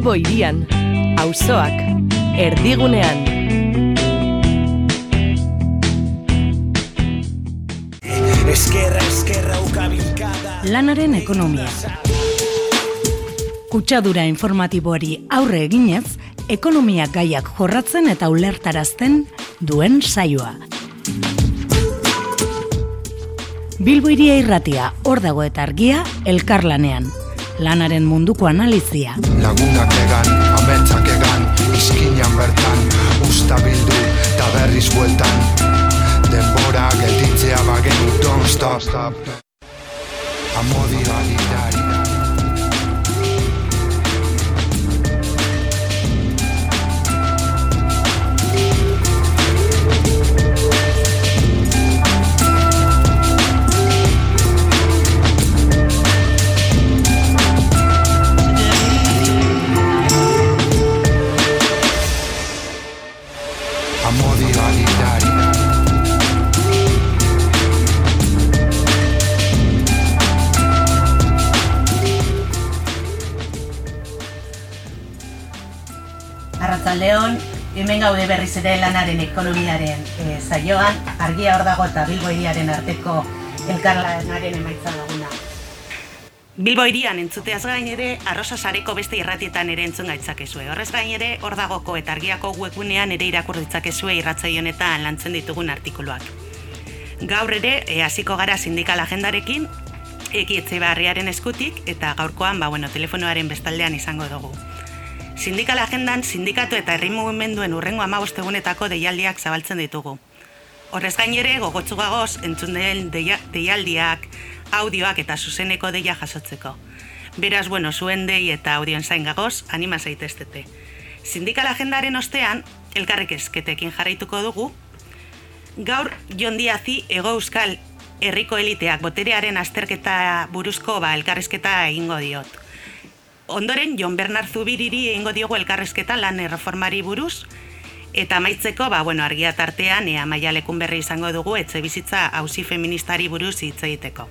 Bilbo irian, auzoak, erdigunean. Eskerra, eskerra, ukabilkada Lanaren ekonomia. Kutsadura informatiboari aurre eginez, ekonomia gaiak jorratzen eta ulertarazten duen saioa. Bilbo iria irratia, hor dago eta argia, elkarlanean. Lanaren munduko analizia. Lagunak egan, ametsak egan, izkinan bertan, usta bildu, eta berriz bueltan. Denbora gelditzea bagenu, don't stop. Amodi Arratzaldeon, hemen gaude berriz ere lanaren ekonomiaren e, saioan, argia hor dago eta Bilbo iriaren arteko elkarlanaren emaitza laguna. Bilbo irian entzuteaz gain ere, arrosa sareko beste irratietan ere entzun gaitzakezue. Horrez gain ere, hor dagoko eta argiako webgunean ere irakur ditzakezue irratzai honetan lantzen ditugun artikuluak. Gaur ere, e, hasiko gara sindikal agendarekin, ekietze barriaren eskutik, eta gaurkoan, ba, bueno, telefonoaren bestaldean izango dugu. Sindikal agendan sindikatu eta herri mugimenduen urrengo amabostegunetako deialdiak zabaltzen ditugu. Horrez gain ere, gogotzu gagoz, entzun den deia, deialdiak, audioak eta zuzeneko deia jasotzeko. Beraz, bueno, zuen dei eta audioen zain gagoz, anima zaiteztete. Sindikal agendaren ostean, elkarrek esketekin jarraituko dugu, gaur Jon Diazi ego euskal herriko eliteak boterearen azterketa buruzko ba, elkarrizketa egingo diot. Ondoren, Jon Bernard Zubiriri egingo diogu elkarrezketa lan erreformari buruz, eta amaitzeko, ba, bueno, argia tartean, ea maialekun berri izango dugu, etxe bizitza hausi feministari buruz hitz egiteko.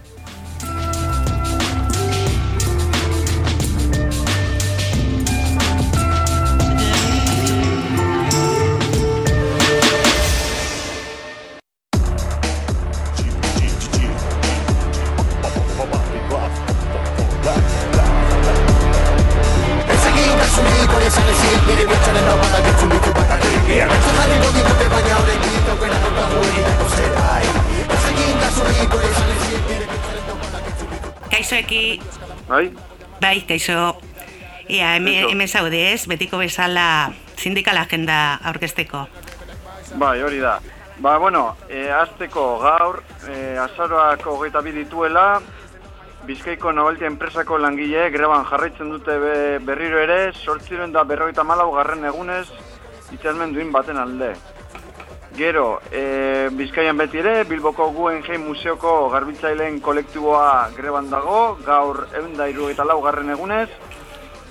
Bai? bai, kaixo, ea, hemen, zaude ez, betiko bezala sindikal agenda aurkezteko. Bai, hori da. Ba, bueno, e, azteko gaur, e, azaroak hogeita bi dituela, Bizkaiko Nobaltia enpresako langile greban jarraitzen dute be, berriro ere, sortziren da berrogeita malau garren egunez, itxasmen duin baten alde. Gero, e, Bizkaian beti ere, Bilboko Guggenheim Museoko garbitzaileen kolektiboa greban dago, gaur egun da irugaita lau garren egunez,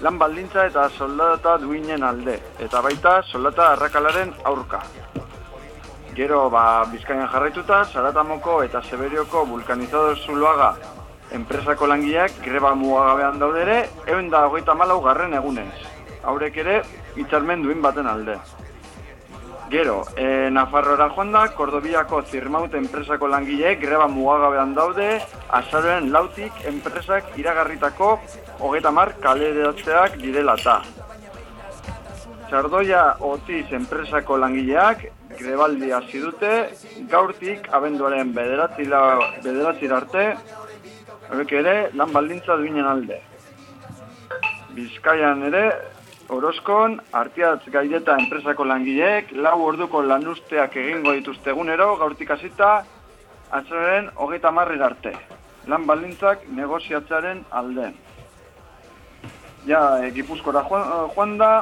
lan baldintza eta soldata duinen alde, eta baita soldata arrakalaren aurka. Gero, ba, Bizkaian jarraituta, Saratamoko eta Seberioko vulkanizador zuloaga enpresako langileak greba mugagabean daude ere, egun da hogeita malau garren egunez. Haurek ere, itxarmen duin baten alde. Gero, e, Nafarroara joan da, Kordobiako Zirmaut enpresako langileek greba mugagabean daude, azaroen lautik enpresak iragarritako hogeita mar kaleratzeak direla ta. Txardoia Otiz enpresako langileak grebaldi hasi dute, gaurtik abenduaren bederatzila, bederatzira arte, horrek ere lan baldintza duinen alde. Bizkaian ere, Orozkon, Artiatz Gaideta enpresako langileek lau orduko lanusteak egingo dituzte egunero, gaurtik hasita atzaren hogeita marrer arte. Lan baldintzak negoziatzaren alde. Ja, e, Gipuzkora joan, joan da,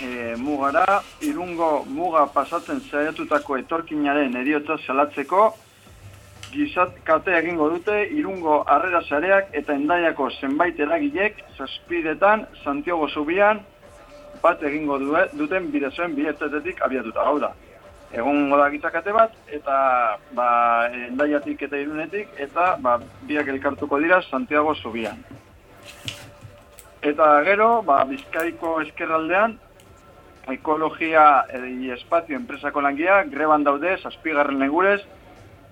e, mugara, irungo muga pasatzen zaiatutako etorkinaren eriotza salatzeko, gizat kate egingo dute irungo harrera sareak eta endaiako zenbait eragilek zazpidetan Santiago Zubian bat egingo due, duten bidezoen biletetetik abiatuta hau da. Egongo da gitzakate bat eta ba, endaiatik eta irunetik eta ba, biak elkartuko dira Santiago Zubian. Eta gero, ba, Bizkaiko eskerraldean, ekologia e, espazio enpresako langia, greban daude, zazpigarren negurez,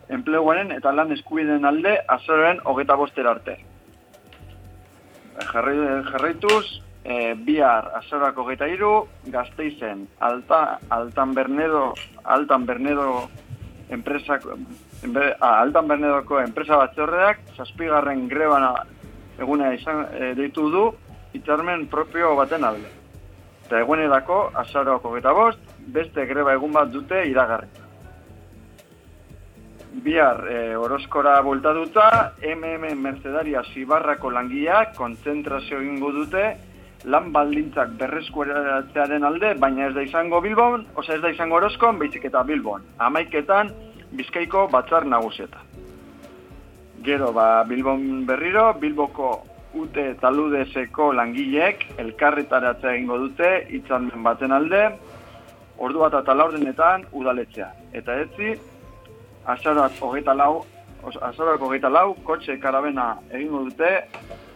enpleguaren eta lan eskubideen alde azoren hogeta bostera arte. Jarri, jarraituz, e, bihar azorako hogeita iru, gazteizen, alta, altan bernedo, altan bernedo enpresako, enbe, ah, altan bernedoko enpresa batzorreak, zazpigarren grebana eguna izan e, deitu du, hitzarmen propio baten alde. Eta egunerako, azaroako hogeita bost, beste greba egun bat dute iragarri bihar e, oroskora bultatuta, MM Mercedaria Zibarrako langileak kontzentrazio egingo dute lan baldintzak berreskueratzearen alde, baina ez da izango Bilbon, oza ez da izango Oroskon, baizik eta Bilbon. Amaiketan, Bizkaiko batzar nagusieta. Gero, ba, Bilbon berriro, Bilboko ute taludezeko langileek elkarretaratzea egingo dute, itzalmen baten alde, ordu bat eta laurdenetan udaletzea. Eta etzi, azaroak hogeita lau, azaroak hogeita lau, kotxe karabena egingo dute,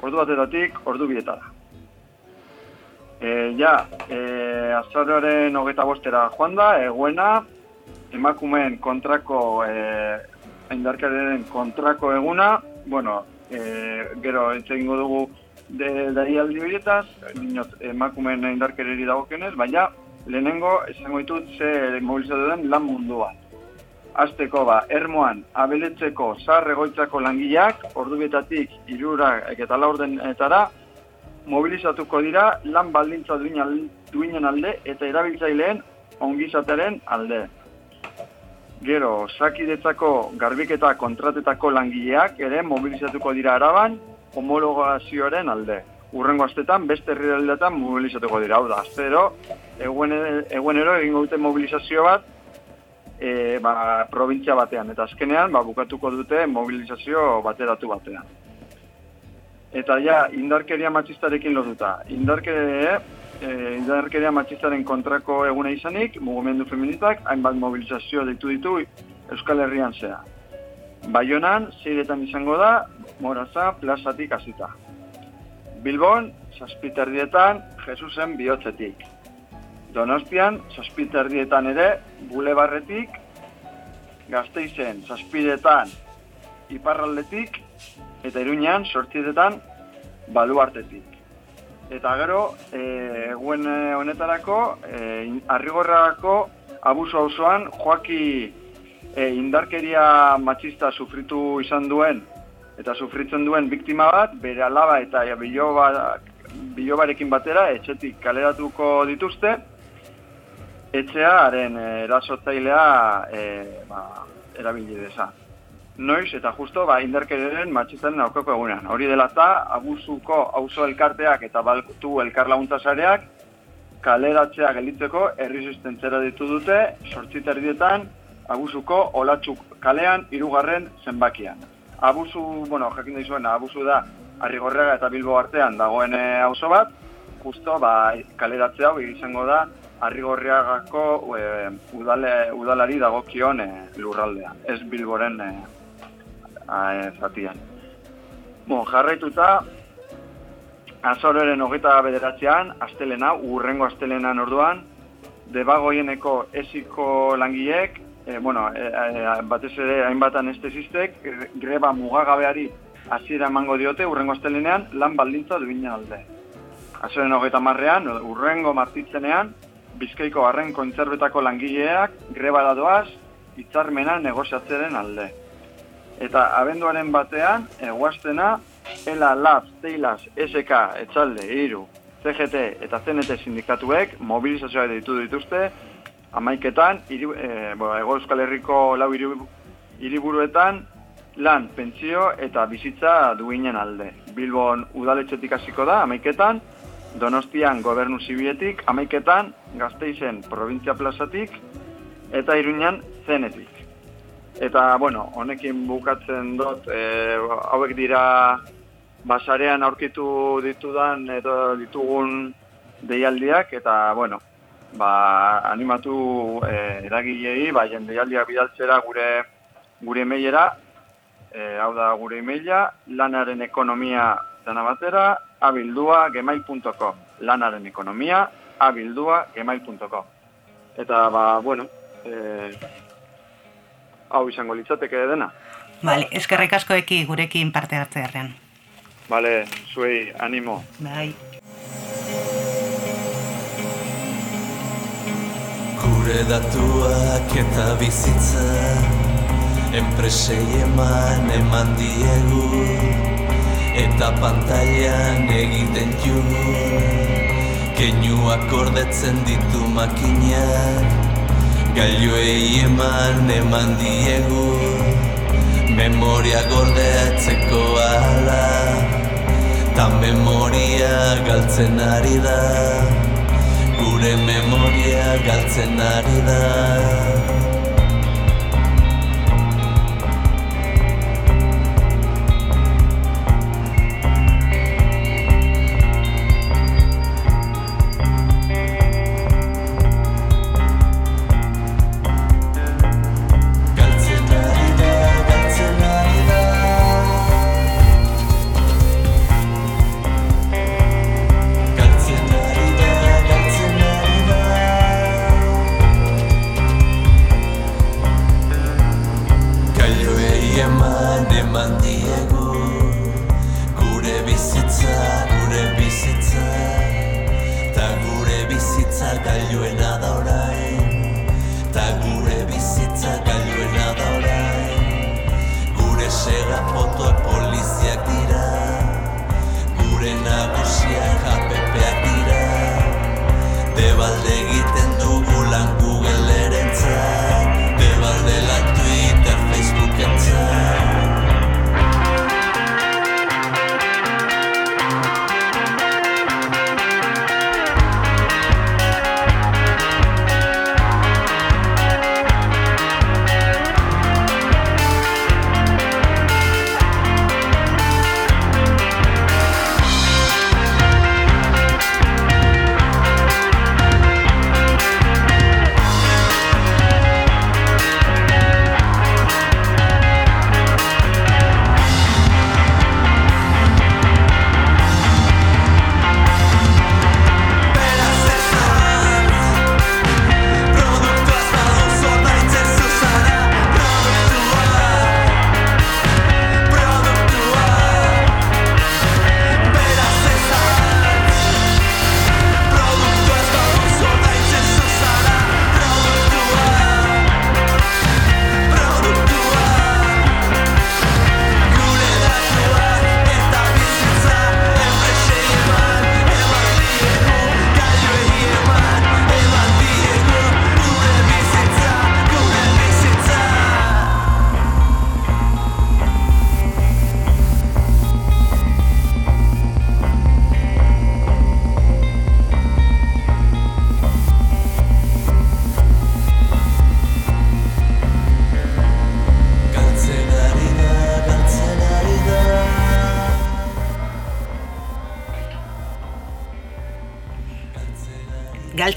ordu batetatik, ordu bietara. E, ja, e, azaroaren hogeita bostera joan da, eguena, emakumeen kontrako, e, indarkaren kontrako eguna, bueno, e, gero egingo dugu de dari aldi horietaz, emakumeen indarkereri dagokenez, baina lehenengo esango ditut ze mobilizatu den lan mundua. Azteko ba, ermoan abeletzeko zarregoitzako langileak, ordubietatik irura eta laurdenetara, mobilizatuko dira lan baldintza duinen alde eta erabiltzaileen ongizateren alde. Gero, sakidetzako garbiketa kontratetako langileak ere mobilizatuko dira araban homologazioaren alde. Urrengo astetan beste herrialdetan mobilizatuko dira. Hau da, aztero, eguenero egingo dute mobilizazio bat e, ba, provintzia batean, eta azkenean ba, bukatuko dute mobilizazio bateratu batean. Eta ja, indarkeria matxistarekin lotuta. Indarkeria, e, indarkeria matxistaren kontrako eguna izanik, mugimendu feministak, hainbat mobilizazio ditu ditu Euskal Herrian zea. Baionan, zeiretan izango da, moraza, plazatik hasita. Bilbon, saspiterdietan, Jesusen bihotzetik. Donostian, zazpiterdietan ere, bulebarretik, gazteizen, zazpidetan, iparraldetik, eta iruñean, sortietetan, baluartetik. Eta gero, e, eguen honetarako, e, arrigorrako, abuso osoan, joaki e, indarkeria matxista sufritu izan duen, eta sufritzen duen biktima bat, bere alaba eta biloba, bilobarekin batera, etxetik kaleratuko dituzte, etxearen eh, erasotzailea e, ba, erabili deza. Noiz eta justo ba, inderkereren matxizaren aurkako egunean. Hori dela eta abusuko auzo elkarteak eta baltu elkar laguntasareak kaleratzea gelitzeko erresistentzera ditu dute sortziterdietan abusuko olatzuk kalean irugarren zenbakian. Abusu, bueno, jakin da abusu da Arrigorrega eta Bilbo artean dagoen eh, auzo bat, justo ba, kaleratzea hau izango da Arrigorriagako e, udale, udalari dagokion e, lurraldea, ez Bilboren e, zatian. Bon, jarraituta, azoreren hogeita bederatzean, astelena, urrengo astelenan orduan, debagoieneko esiko langileek, e, bueno, e, e, batez ere hainbat anestesistek, greba mugagabeari hasiera emango diote urrengo astelenean lan baldintza duinen alde. Azoren hogeita marrean, urrengo martitzenean, Bizkaiko harren kontzerbetako langileak greba doaz hitzarmena negoziatzeren alde. Eta abenduaren batean, eguaztena, ELA, LAB, TEILAS, SK, Etxalde, EIRU, CGT eta CNT sindikatuek mobilizazioa ditu dituzte, amaiketan, iri, e, bo, Ego Euskal Herriko lau hiriburuetan lan, pentsio eta bizitza duinen alde. Bilbon udaletxetik hasiko da, amaiketan, Donostian gobernu zibietik, amaiketan, gazteizen provintzia plazatik, eta iruñan zenetik. Eta, bueno, honekin bukatzen dut, e, hauek dira basarean aurkitu ditudan edo ditugun deialdiak, eta, bueno, ba, animatu e, eragilei, ba, deialdiak bidaltzera gure gure mailera, e, hau da gure emaila, lanaren ekonomia dana batera, abildua gemail.com. Lanaren ekonomia, abildua gemail.com. Eta, ba, bueno, e, hau izango litzateke dena. Bale, eskerrik asko eki gurekin parte hartze herrean. Bale, zuei, animo. Bai. Gure datuak eta bizitza Enpresei eman eman diegu Eta pantailan egiten jugu Keinuak gordetzen ditu makinak Gailuei eman eman diegu. Memoria gordeatzeko ala. Ta memoria galtzen ari da. Gure memoria galtzen ari da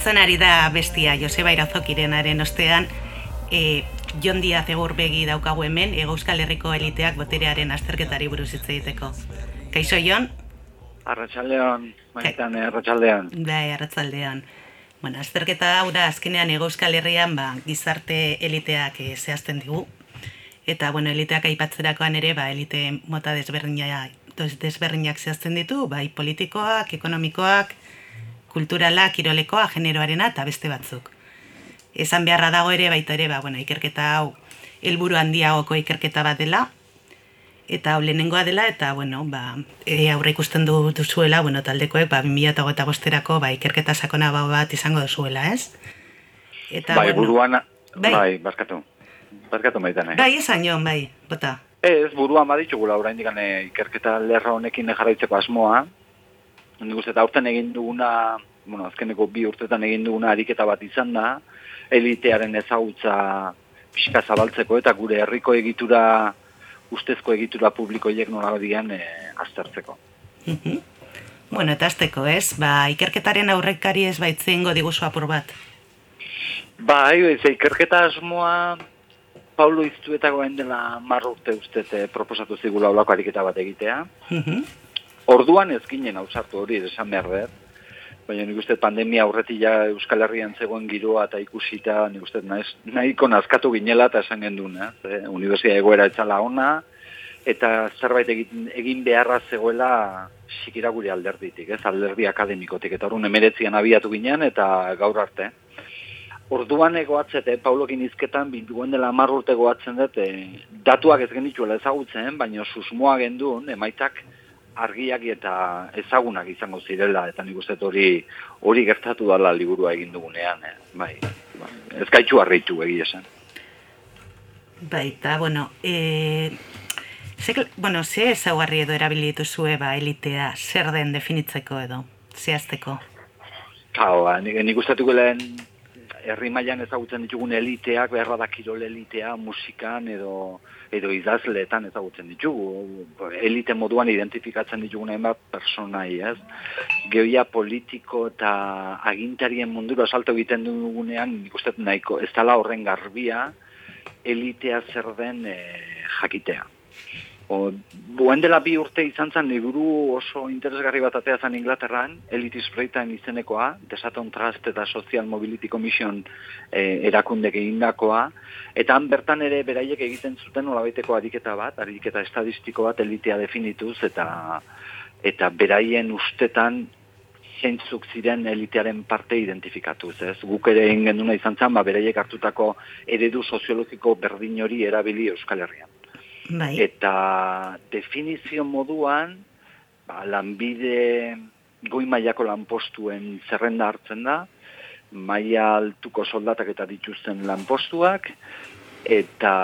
Galtzen ari da bestia Joseba Irazokirenaren ostean, e, Jon Diaz egur begi daukagu hemen, Ego Euskal Herriko eliteak boterearen azterketari buruz hitz egiteko. Kaixo Jon, Arratxaldeon, maitan, arratxaldean. bai, arratzaldean. Bueno, azterketa hau da azkenean Ego Euskal Herrian ba, gizarte eliteak e, zehazten digu. Eta, bueno, eliteak aipatzerakoan ere, ba, elite mota desberdinak, desberdinak zehazten ditu, bai politikoak, ekonomikoak, kulturala, kirolekoa, generoarena eta beste batzuk. Esan beharra dago ere baita ere, ba, bueno, ikerketa hau helburu handiagoko ikerketa bat dela, eta hau lehenengoa dela, eta, bueno, ba, e, aurre ikusten du, duzuela, bueno, taldekoek, ba, 2008 bosterako, ba, ikerketa sakona ba- bat izango duzuela, ez? Eta, bai, bueno, buruan, bai. bai, baskatu. Baskatu maitan, eh? Bai, esan joan, bai, bota. Ez, buruan baditugula oraindik ane ikerketa lerra honekin jarraitzeko asmoa. Nik uste aurten egin duguna, bueno, azkeneko bi urtetan egin duguna ariketa bat izan da, elitearen ezagutza pixka zabaltzeko eta gure herriko egitura, ustezko egitura publikoiek nola dian e, aztertzeko. Mhm. Bueno, eta azteko, ez? Ba, ikerketaren aurrekari ez baitzen diguzu apur bat. Bai, ez ikerketa asmoa Paulo Iztuetagoen dela marra urte ustez eh, proposatu zigula olako ariketa bat egitea. Mhm. Orduan ez ginen ausartu hori esan behar dut, baina nik uste pandemia aurretik ja Euskal Herrian zegoen giroa eta ikusita, nik uste naiz, nahiko nazkatu ginela eta esan gendun, ez? Eh? Universia egoera etzala ona, eta zerbait egin, egin beharra zegoela sikira gure alderditik, ez? Alderdi akademikotik, eta horren emeretzian abiatu ginen eta gaur arte. Orduan egoatzete, Paulokin izketan, bintuen dela hamar urte goatzen dut, e, datuak ez genituela ezagutzen, baina susmoa gendun, emaitzak argiak eta ezagunak izango zirela, eta nik uste hori hori gertatu dala liburua egin dugunean, eh? bai, bai, ez gaitxu harritu egia esan. Baita, bueno, e, ze, bueno, ze ezaugarri edo erabili dituzue ba elitea zer den definitzeko edo, zehazteko? Kau, ba, nik, nik ustatuko lehen herri mailan ezagutzen ditugun eliteak, beharra da kirol elitea, musikan edo edo idazleetan ezagutzen ditugu. Elite moduan identifikatzen ditugun hainbat personai, ez? Geoia politiko eta agintarien mundura salto egiten dugunean, nik nahiko, ez dala horren garbia, elitea zer den eh, jakitea. O, buen dela bi urte izan zen liburu oso interesgarri bat atea zen Inglaterran, Elitis Freightain izenekoa, Desaton Trust eta Social Mobility Commission e, erakundek egindakoa, eta han bertan ere beraiek egiten zuten nolabaiteko ariketa bat, ariketa estadistiko bat elitea definituz, eta eta beraien ustetan zeintzuk ziren elitearen parte identifikatuz, ez? Guk ere egin genduna izan zen, ba, beraiek hartutako eredu soziologiko berdin hori erabili Euskal Herrian. Bai. Eta definizio moduan, ba, lanbide goi mailako lanpostuen zerrenda hartzen da, maila altuko soldatak eta dituzten lanpostuak, eta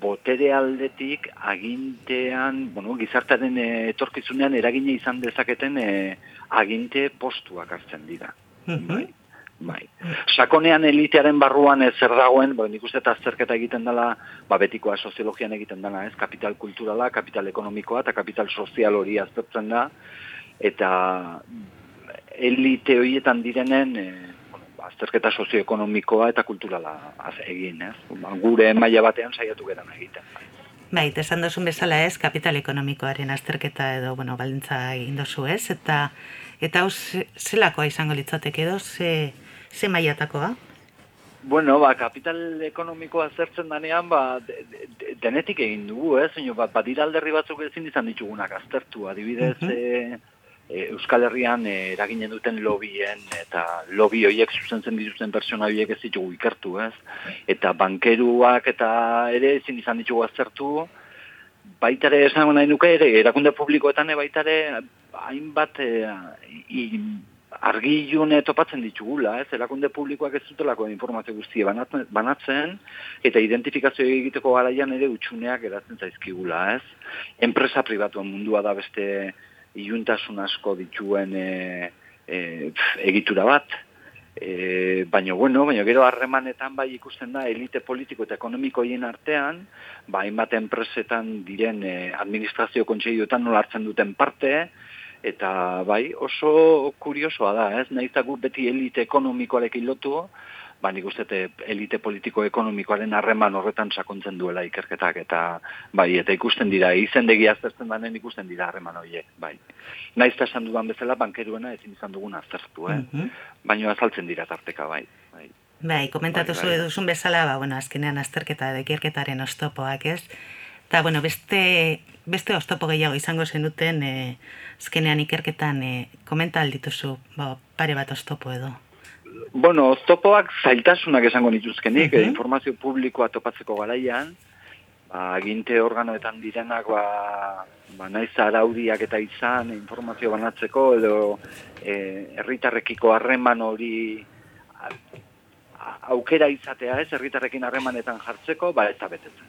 botere aldetik agintean, bueno, gizartaren eh, etorkizunean eragine izan dezaketen eh, aginte postuak hartzen dira. Bai. Bai. Sakonean elitearen barruan ez zer dagoen, bo, nik uste eta azterketa egiten dela, ba, betikoa soziologian egiten dela, ez? Kapital kulturala, kapital ekonomikoa eta kapital sozial hori aztertzen da, eta elite horietan direnen, e, bueno, ba, azterketa sozioekonomikoa eta kulturala az egin, ez? Ba, gure maila batean saiatu geran egiten. Bai, esan duzun bezala ez, kapital ekonomikoaren azterketa edo, bueno, baldintza egin dozu ez, eta eta hau ze- zelakoa izango litzateke edo, ze, ze mailatakoa? Bueno, ba, kapital ekonomikoa zertzen danean, ba, de- de- denetik egin dugu, ez? Baina, ba, badira alderri batzuk ezin izan ditugunak aztertu. Adibidez, Mhm. e, e, Euskal Herrian e, eraginen duten lobien, eta lobby horiek zuzentzen dituzten pertsona horiek ez ditugu ikertu, ez? Eta bankeruak eta ere ezin izan ditugu aztertu, baita ere esan nahi nuke ere, erakunde publikoetan baita ere hainbat e, i, argilune topatzen ditugula, ez? Erakunde publikoak ez dutelako informazio guztia banatzen, banatzen eta identifikazio egiteko garaian ere utxuneak geratzen zaizkigula, ez? Enpresa pribatuen mundua da beste iluntasun asko dituen e, e, pf, egitura bat, E, baina, bueno, baina gero harremanetan bai ikusten da elite politiko eta ekonomikoien artean, ba, hainbat enpresetan diren e, administrazio kontseiluetan nola hartzen duten parte, eta bai oso kuriosoa da, ez? Naiz eta guk beti elite ekonomikoarekin lotu, ba nik uste dut elite politiko ekonomikoaren harreman horretan sakontzen duela ikerketak eta bai eta ikusten dira izendegi aztertzen danen ikusten dira harreman horiek, bai. Naiz eta esan dudan bezala bankeruena ezin izan dugun aztertu, eh? Mhm. Baina azaltzen dira tarteka, bai. bai. Bai, komentatu Bai, zu bai. duzun bezala, ba, bueno, azkenean azterketa edo ikerketaren oztopoak, ez? Eta, bueno, beste, beste oztopo gehiago izango zenuten, e, azkenean ikerketan e, komenta aldituzu, ba, pare bat oztopo edo. Bueno, oztopoak zailtasunak esango nituzkenik, Mhm. eh, informazio publikoa topatzeko garaian, ba, aginte organoetan direnak, ba, ba naiz araudiak eta izan, informazio banatzeko, edo eh, herritarrekiko harreman hori aukera izatea ez, herritarrekin harremanetan jartzeko, ba, ez da betetzen.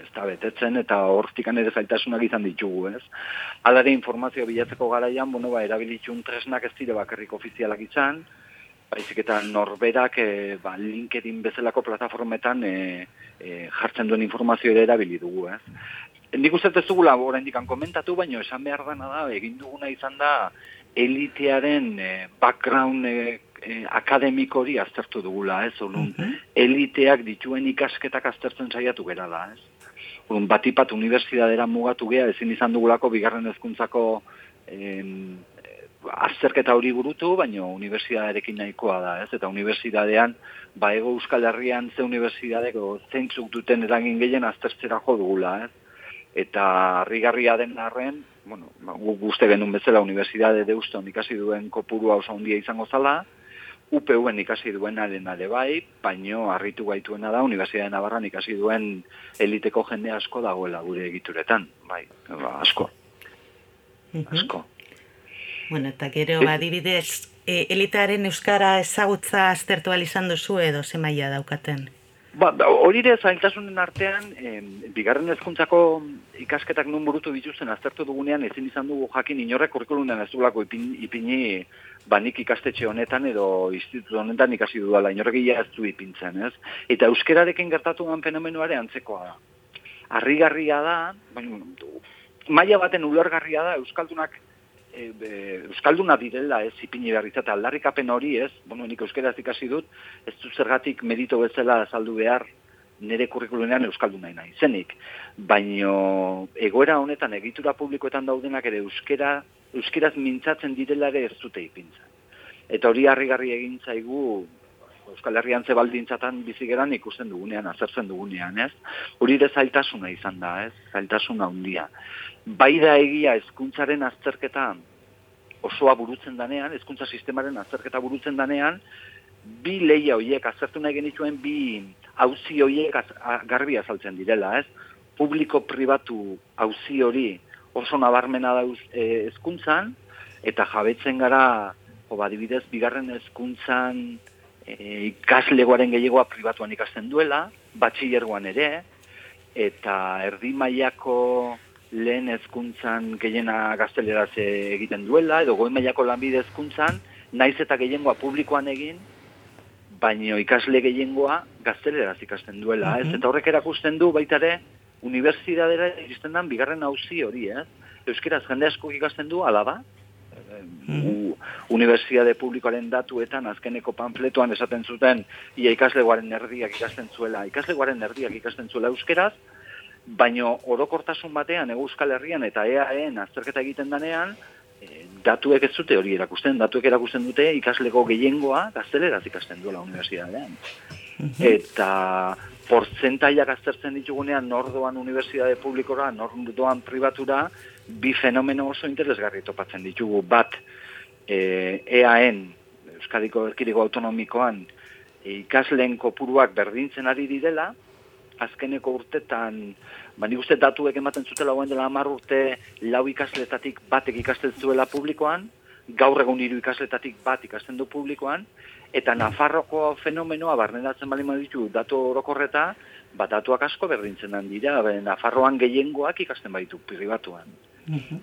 Ez da betetzen, eta hortikan ere zailtasunak izan ditugu, ez. Alare informazio bilatzeko garaian, bueno, ba, erabilitxun tresnak ez dire bakarrik ofizialak izan, baizik eta norberak e, ba, LinkedIn bezalako plataformetan e, e, jartzen duen informazio ere erabili dugu, ez? Nik uste ez dugula oraindik komentatu, baina esan behar dana da, egin duguna izan da elitearen e, background e, e, akademiko hori aztertu dugula, ez? Orduan, eliteak dituen ikasketak aztertzen saiatu gera da, ez? Orduan, batipat unibertsitatera mugatu gea, ezin izan dugulako bigarren hezkuntzako em, azterketa hori burutu, baina unibertsitatearekin nahikoa da, ez? Eta unibertsitatean, ba ego Euskal Herrian ze unibertsitateko zeintzuk duten eragin gehien aztertzera jo dugula, ez? Eta harrigarria den arren, bueno, ba, gu guzti genuen bezala unibertsitate deuston ikasi duen kopurua oso handia izango zala, UPU-en ikasi duenaren ere bai, baino harritu gaituena da Unibertsitate Navarran ikasi duen eliteko jende asko dagoela gure egituretan, bai, ba, asko, asko. Bueno, eta gero, ba, adibidez, e, elitearen euskara ezagutza aztertu izan duzu edo ze maila daukaten? Ba, da, hori ere zailtasunen artean, em, bigarren hezkuntzako ikasketak nun burutu dituzten aztertu dugunean ezin izan dugu jakin inorrek kurrikulunean ez dugulako ipin, ipini banik ikastetxe honetan edo institutu honetan ikasi dudala, inorrek ia ez du ipintzen, ez? Eta euskerarekin gertatu den fenomenuare antzekoa da. Harrigarria da, baina, maila baten ulergarria da, euskaldunak e, e, euskalduna direla ez ipini behar izatea aldarrikapen hori ez, bueno, nik euskeraz ikasi dut, ez du zergatik merito bezala azaldu behar nire kurrikulunean euskalduna nahi zenik. Baino egoera honetan egitura publikoetan daudenak ere euskera, euskeraz mintzatzen direla ere ez dute ipintzen. Eta hori harrigarri egin zaigu Euskal Herrian ze baldintzatan bizigeran ikusten dugunean, azertzen dugunean, ez? Hori ere zailtasuna izan da, ez? Zailtasuna handia. Bai da egia hezkuntzaren azterketa osoa burutzen danean, hezkuntza sistemaren azterketa burutzen danean, bi leia horiek aztertu nahi genituen bi auzi horiek garbi azaltzen direla, ez? Publiko-pribatu auzi hori oso nabarmena da e, hezkuntzan eta jabetzen gara, jo, badibidez, bigarren hezkuntzan e, ikaslegoaren gehiagoa pribatuan ikasten duela, batxillergoan ere, eta erdi mailako lehen hezkuntzan gehiena gazteleraz egiten duela, edo goi mailako lanbide hezkuntzan, naiz eta gehiengoa publikoan egin, baino ikasle gehiengoa gazteleraz ikasten duela, ez? Eta horrek erakusten du baita ere, unibertsitatera iristen dan bigarren auzi hori, ez? Euskeraz jende asko ikasten du, ala da, U, Unibertsitate publikoaren datuetan azkeneko panfletoan esaten zuten ia ikaslegoaren erdiak ikasten zuela, ikaslegoaren erdiak ikasten zuela euskeraz, baino orokortasun batean Euskal Herrian eta EAEen azterketa egiten danean, e, datuek ez zute hori erakusten, datuek erakusten dute ikaslego gehiengoa gazteleraz ikasten duela unibertsitatean. Eta portzentaiak aztertzen ditugunean nordoan unibertsitate publikora, nordoan pribatura, bi fenomeno oso interesgarri topatzen ditugu. Bat, e, EAN, Euskadiko Erkidego Autonomikoan, e, ikasleen kopuruak berdintzen ari direla, azkeneko urtetan, ba nik uste datuek ematen zutela hauen dela hamar urte lau ikasletatik batek ikasten zuela publikoan, gaur egun hiru ikasletatik bat ikasten du publikoan, eta Nafarroko fenomenoa barnedatzen bali ditu datu orokorreta, bat datuak asko berdintzen dira, Nafarroan gehiengoak ikasten baitu pribatuan.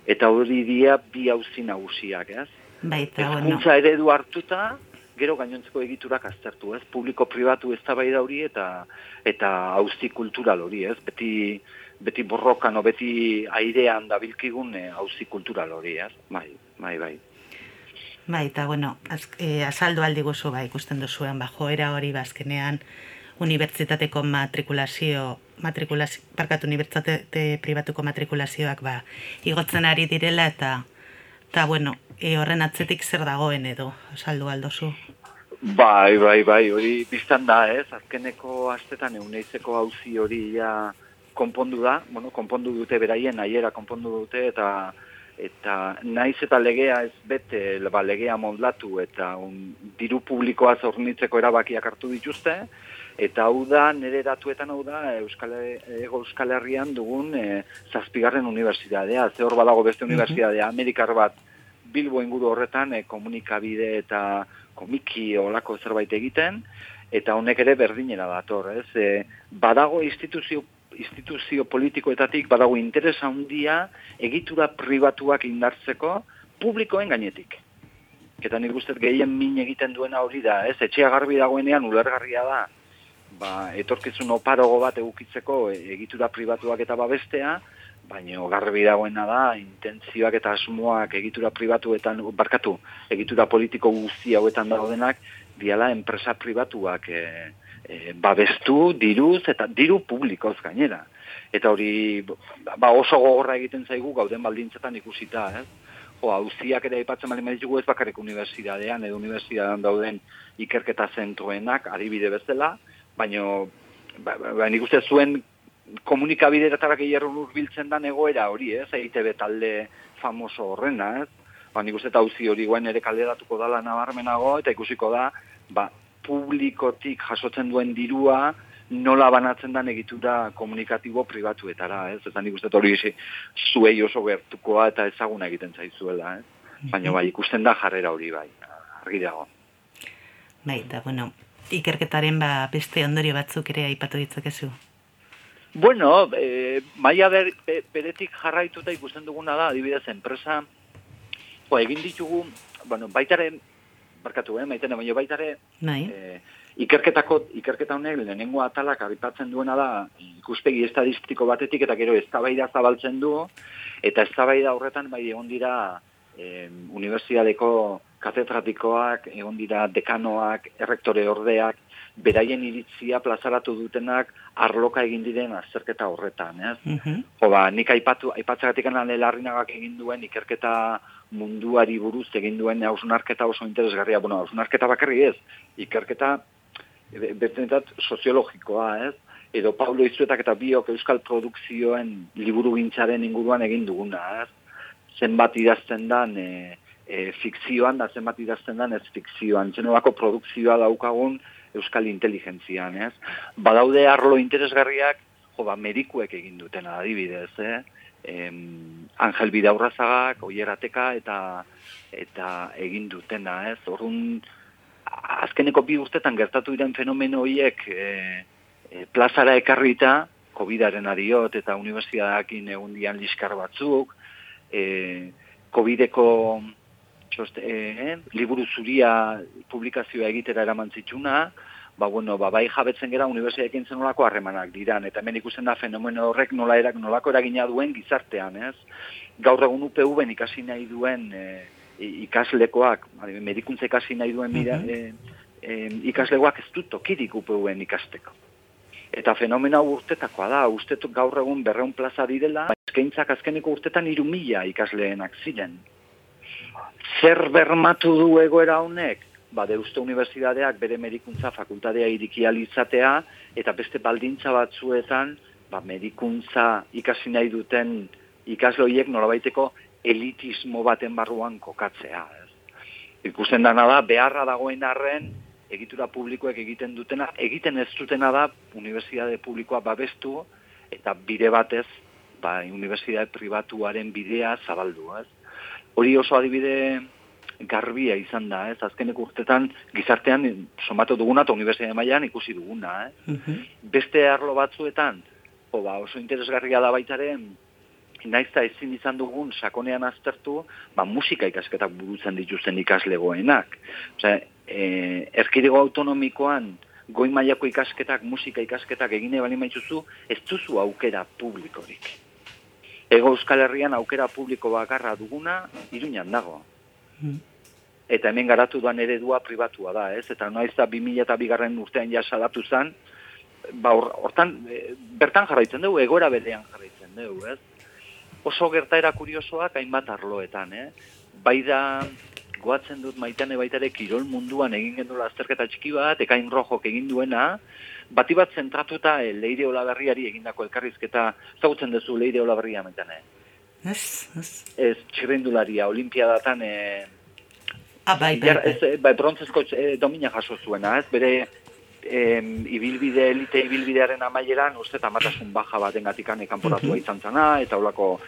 Eta hori dia bi hauzi nagusiak, ez? Baita, bueno. Eredu hartuta, gero gainontzeko egiturak aztertu, ez? Publiko-pribatu eztabaida hori eta eta auzi kultural hori, ez? Beti beti borrokan beti airean dabilkigun eh, auzi kultural hori, ez? Bai, bai, bai. Bai, eta bueno, az, e, azaldu aldi guzu ba, ikusten duzuen, ba, joera hori bazkenean unibertsitateko matrikulazio, matrikulazio, parkatu unibertsitate pribatuko matrikulazioak ba, igotzen ari direla eta eta bueno, e, horren atzetik zer dagoen edo, azaldu aldozu. Bai, bai, bai, hori biztan da, ez? Azkeneko astetan euneizeko hauzi hori ja konpondu da, bueno, konpondu dute beraien, aiera konpondu dute eta eta naiz eta legea ez bete, ba, legea moldatu eta un, diru publikoa zornitzeko erabakiak hartu dituzte, eta hau da, nire datuetan hau da, Euskal, Ego Euskal Herrian dugun e, zazpigarren unibertsitatea, ze hor badago beste unibertsitatea, Amerikar bat, Bilbo inguru horretan e, komunikabide eta komiki olako zerbait egiten, eta honek ere berdinera dator, ez? E, badago instituzio instituzio politikoetatik badago interes handia egitura pribatuak indartzeko publikoen gainetik. Eta nik uste gehien min egiten duena hori da, ez? Etxea garbi dagoenean ulergarria da, ba, etorkizun oparogo bat egukitzeko e, egitura pribatuak eta babestea, baina garbi dagoena da, intentzioak eta asmoak egitura pribatuetan, barkatu, egitura politiko guzti hauetan daudenak, diala enpresa pribatuak e, e, babestu, diruz, eta diru publikoz gainera. Eta hori ba oso gogorra egiten zaigu gauden baldintzetan ikusita, ez? jo, hauziak ere aipatzen bali meditugu ez bakarrik unibertsitatean edo unibertsitatean dauden ikerketa zentroenak, adibide bezala, baino, ba, ba, ba, nik uste zuen komunikabideetarak hierron urbiltzen da egoera hori, ez, EITB talde famoso horrena, ez, ba, nik uste eta hori guen ere kalderatuko dala nabarmenago, eta ikusiko da, ba, publikotik jasotzen duen dirua, nola banatzen den egitura komunikatibo pribatuetara, ez? Eta nik uste hori zuei oso gertukoa eta ezaguna egiten zaizuela, ez? Baina bai, ikusten da jarrera hori bai, argi dago. Bai, eta bueno, ikerketaren ba, beste ondorio batzuk ere aipatu ditzakezu. Bueno, e, maia ber, be, beretik jarraituta ikusten duguna da, adibidez, enpresa, jo, egin ditugu, bueno, baitare, barkatu, eh, maitene, baina baitare, Bai, e, ikerketako, ikerketa honek lehenengo atalak abipatzen duena da, ikuspegi estadistiko batetik eta gero eztabaida zabaltzen du, eta eztabaida horretan bai egon dira e, unibertsitateko katedratikoak, egon dira dekanoak, errektore ordeak, beraien iritzia plazaratu dutenak arloka egin diren azterketa horretan, ez? mhm, Jo, ba, nik aipatu, aipatzagatik larrinagak egin duen ikerketa munduari buruz egin duen hausnarketa oso interesgarria. Bueno, hausnarketa bakarri ez, ikerketa be- betenetat soziologikoa, ez? Edo Paulo Izuetak eta biok euskal produkzioen liburu gintzaren inguruan egin duguna, ez? Zenbat idazten dan e, e, fikzioan da zenbat idazten dan ez fikzioan. Zenolako produkzioa daukagun euskal inteligentzian, ez? Badaude arlo interesgarriak, jo, ba, medikuek egin dutena adibidez, eh? Em, Angel Bidaurrazagak, Oierateka eta eta egin dutena, ez? Orrun azkeneko bi urtetan gertatu diren fenomeno horiek e, e, plazara ekarrita, COVID-aren ariot eta unibertsitateakin egun dian liskar batzuk, e, COVID-eko txost, e, liburu zuria publikazioa egitera eraman zituna, ba, bueno, ba, bai jabetzen gera unibertsitateekin zenolako harremanak diran, eta hemen ikusten da fenomeno horrek nola erak, nolako eragina duen gizartean, ez? Gaur egun UPV-en ikasi nahi duen e, ikaslekoak, medikuntza ikasi nahi duen mira, Mhm. e, e, ikaslegoak ez du tokirik UPV-en ikasteko. Eta fenomena urtetakoa da, uste dut gaur egun berreun plaza direla, eskaintzak azkeneko urtetan iru mila ikasleenak ziren. Zer bermatu du egoera honek? Ba, Deusto Unibertsitateak bere medikuntza fakultatea iriki izatea, eta beste baldintza batzuetan, ba, medikuntza ikasi nahi duten ikasle horiek nolabaiteko elitismo baten barruan kokatzea. Ikusten dana da, beharra dagoen arren, egitura publikoek egiten dutena, egiten ez dutena da, unibertsitate publikoa babestu, eta bide batez, ba, unibertsitate pribatuaren bidea zabaldu, ez? Hori oso adibide garbia izan da, ez? Azkeneko urtetan gizartean somatu duguna eta unibertsitate mailan ikusi duguna, eh? mhm, Beste arlo batzuetan, jo, ba, oso interesgarria da baitaren, naizta ezin izan dugun sakonean aztertu, ba, musika ikasketak burutzen dituzten ikaslegoenak. Osea, e, erkidego autonomikoan goi mailako ikasketak, musika ikasketak egine bali maitzuzu, ez duzu aukera publikorik. Ego Euskal Herrian aukera publiko bakarra duguna, iruñan dago. Eta hemen garatu duan eredua pribatua da, ez? Eta noiz da 2000 eta bigarren urtean ja salatu zen, ba, hor- hortan, e, bertan jarraitzen dugu, egoera berean jarraitzen dugu, ez? Oso gertaera kuriosoak hainbat arloetan, eh? Bai da, goatzen dut maitane baita ere kirol munduan egin gendula azterketa txiki bat, ekain rojok egin duena, bati bat zentratuta e, Leire Olaberriari egindako elkarrizketa, ezagutzen duzu Leire Olaberria maitane. Ez, ez. Ez txirrindularia, olimpiadatan, e, Ah, bai, bai, bai. ez, eh, bai, brontzezko eh, domina jaso zuena, ez? Bere em, ibilbide, elite ibilbidearen amaieran, uste eta matasun baja baten gatikan kanporatua Mhm. izan zana, eta olako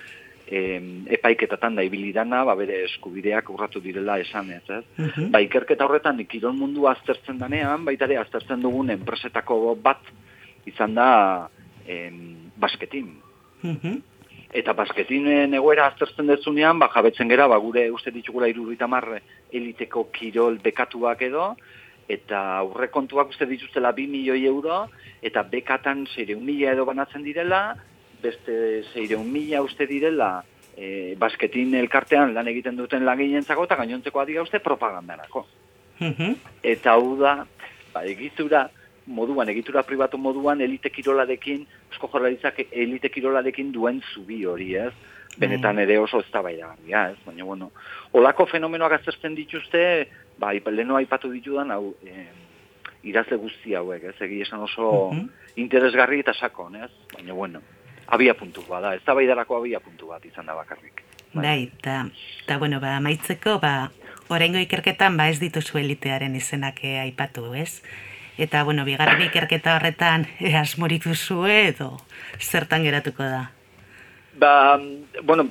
em, epaiketatan da ibili dana, ba, bere eskubideak urratu direla esan ez, ez? Mhm. Ba, ikerketa horretan kirol mundu aztertzen danean, baita ere aztertzen dugun enpresetako bat izan da em, basketin. Mhm. Eta basketinen egoera aztertzen dezunean, ba, jabetzen gera, ba, gure uste ditugula iruritamar eliteko kirol bekatuak edo, eta aurrekontuak uste dituztela 2 milioi euro, eta bekatan 600 mila edo banatzen direla, beste 600 mila uste direla, e, basketin elkartean lan egiten duten langineentzako eta gainontzekoa dira uste propagandarako. Mhm. Eta hau da, ba, egitura moduan, egitura pribatu moduan, elite kirolarekin, Eusko Jaurlaritzak elite kirolarekin duen zubi hori, ez? benetan ere oso eztabaidagarria, ez? Baina bueno, olako fenomenoak aztertzen dituzte, ba leheno aipatu ditudan hau eh, idazle guzti hauek, ez? Egi esan oso Mhm. interesgarri eta sakon, ez? Baina bueno, abia puntu bada, eztabaidarako abia puntu bat izan da bakarrik. Bai, eta, eta bueno, ba, amaitzeko, ba, oraingo ikerketan, ba, ez dituzu elitearen izenak eh, aipatu, ez? Eta, bueno, bigarren ikerketa horretan, eh, asmorik duzue edo zertan geratuko da? Ba, bueno,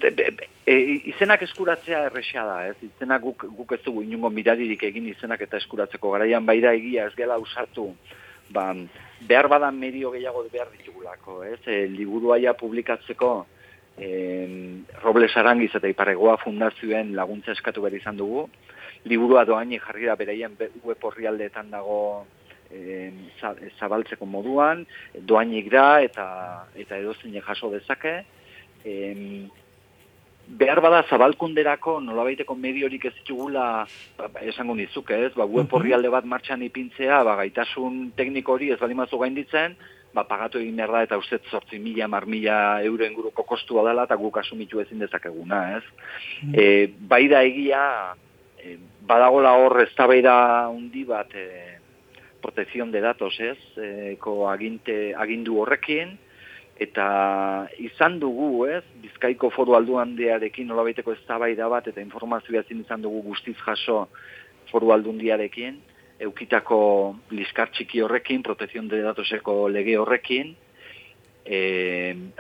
e, izenak eskuratzea erresa da, ez? Izenak guk, guk ez dugu inungo miradirik egin izenak eta eskuratzeko garaian bai da egia ez gela usartu, ba, behar badan medio gehiago behar ditugulako, ez? E, liburua ja publikatzeko e, Robles Arangiz eta Iparregoa fundazioen laguntza eskatu behar izan dugu. Liburua doainik jarri da beraien be- web orrialdeetan dago e, za- zabaltzeko moduan, doainik da eta eta edozeinek jaso dezake. Em, behar bada zabalkunderako nolabaiteko mediorik ez ditugula ba, ba, esango nizuk ez, ba, web Mhm. orrialde bat martxan ipintzea, ba, gaitasun tekniko hori ez balimazu gainditzen, ba, pagatu egin behar da eta uste zortzi mila, mar mila euro inguruko kostua dela eta guk asumitu ezin dezakeguna, ez? E, bai da egia, e, badagola hor eztabaida handi bat e, protección de datos, ez? E, ko aginte, agindu horrekin, eta izan dugu, ez, Bizkaiko foru aldundiarekin nolabaiteko eztabaida bat eta informazioa ezin izan dugu guztiz jaso foru aldundiarekin, eukitako liskar txiki horrekin, protezion de datoseko lege horrekin, e,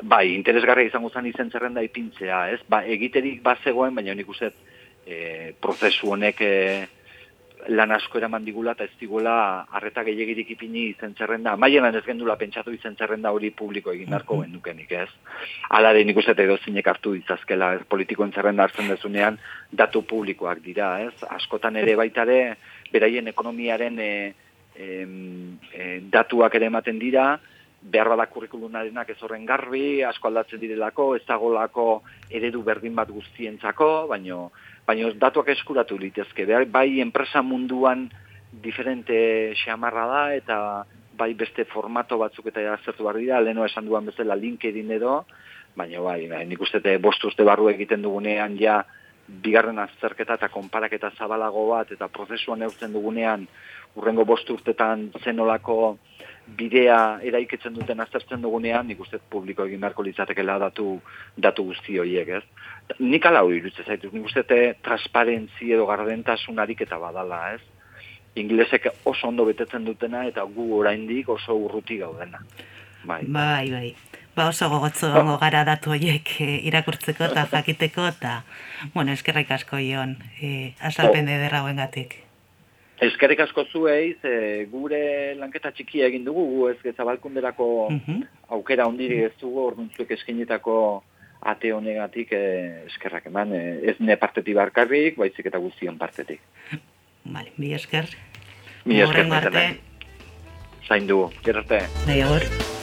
bai, interesgarria izango zen izen zerrenda ipintzea, ez? Ba, egiterik bazegoen, baina nik uste e, prozesu honek e, lan asko eraman digula eta ez digula arreta gehiagirik ipini izen zerrenda. Maielan ez gendula pentsatu izen zerrenda hori publiko egin beharko genukenik, ez? Hala ere nik uste edo zinek hartu ditzazkela, ez? Politikoen zerrenda hartzen dezunean datu publikoak dira, ez? Askotan ere baitare, beraien ekonomiaren e, em, e, datuak ere ematen dira, behar bada kurrikulunarenak ez horren garbi, asko aldatzen direlako, ez dagolako eredu berdin bat guztientzako, baino, baino datuak eskuratu litezke. Behar, bai enpresa munduan diferente xamarra da, eta bai beste formato batzuk eta azertu behar dira, leheno esan duan bezala LinkedIn edo, baina bai, bai nik uste te bost urte barru egiten dugunean ja bigarren azterketa eta konparaketa zabalago bat eta prozesuan neurtzen dugunean urrengo bost urtetan zenolako bidea eraikitzen duten aztertzen dugunean, nik uste publiko egin beharko litzatekela datu, datu guzti horiek, ez? Nik ala hori iruditzen zaitu, nik uste te transparentzi edo gardentasun ariketa badala, ez? Inglesek oso ondo betetzen dutena eta gu oraindik oso urruti gaudena. Bai. Bai, bai. Ba oso gogotzu gongo gara datu horiek eh, irakurtzeko eta jakiteko eta, bueno, eskerrik asko ion, eh, azalpen ederra gatik. Eskerrik asko zuei, ze gure lanketa txikia egin dugu, gu ez gezabalkunderako Mhm. aukera ondirik ez dugu, orduan zuek eskenetako ate honegatik eh, eskerrak eman, eh, ez ne partetik barkarrik, baizik eta guztion partetik. Vale, bi esker. Mi esker arte. Zain du, gero arte.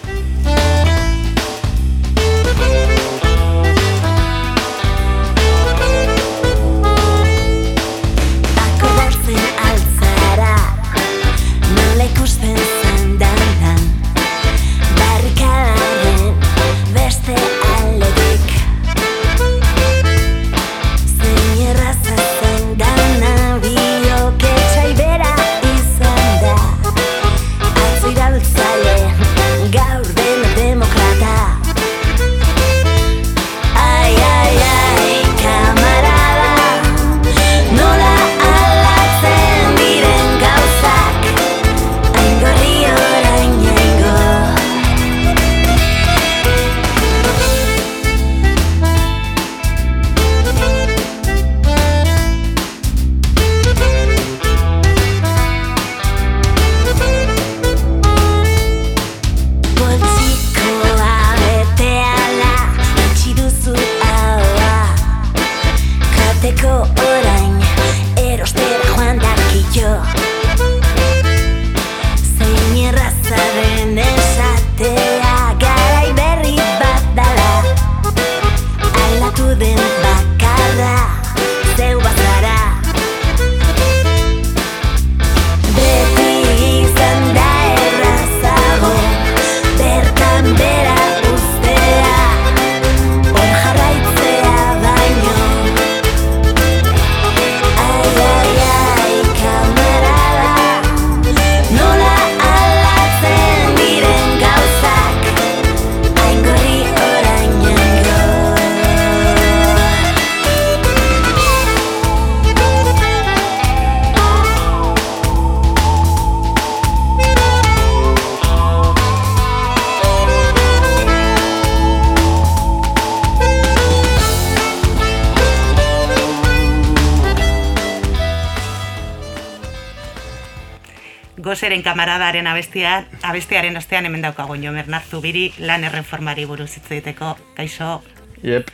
Goseren kamaradaren abestia, abestiaren ostean hemen daukagu jo Bernard Zubiri lan erreformari buruz hitz egiteko. Kaixo, Yep.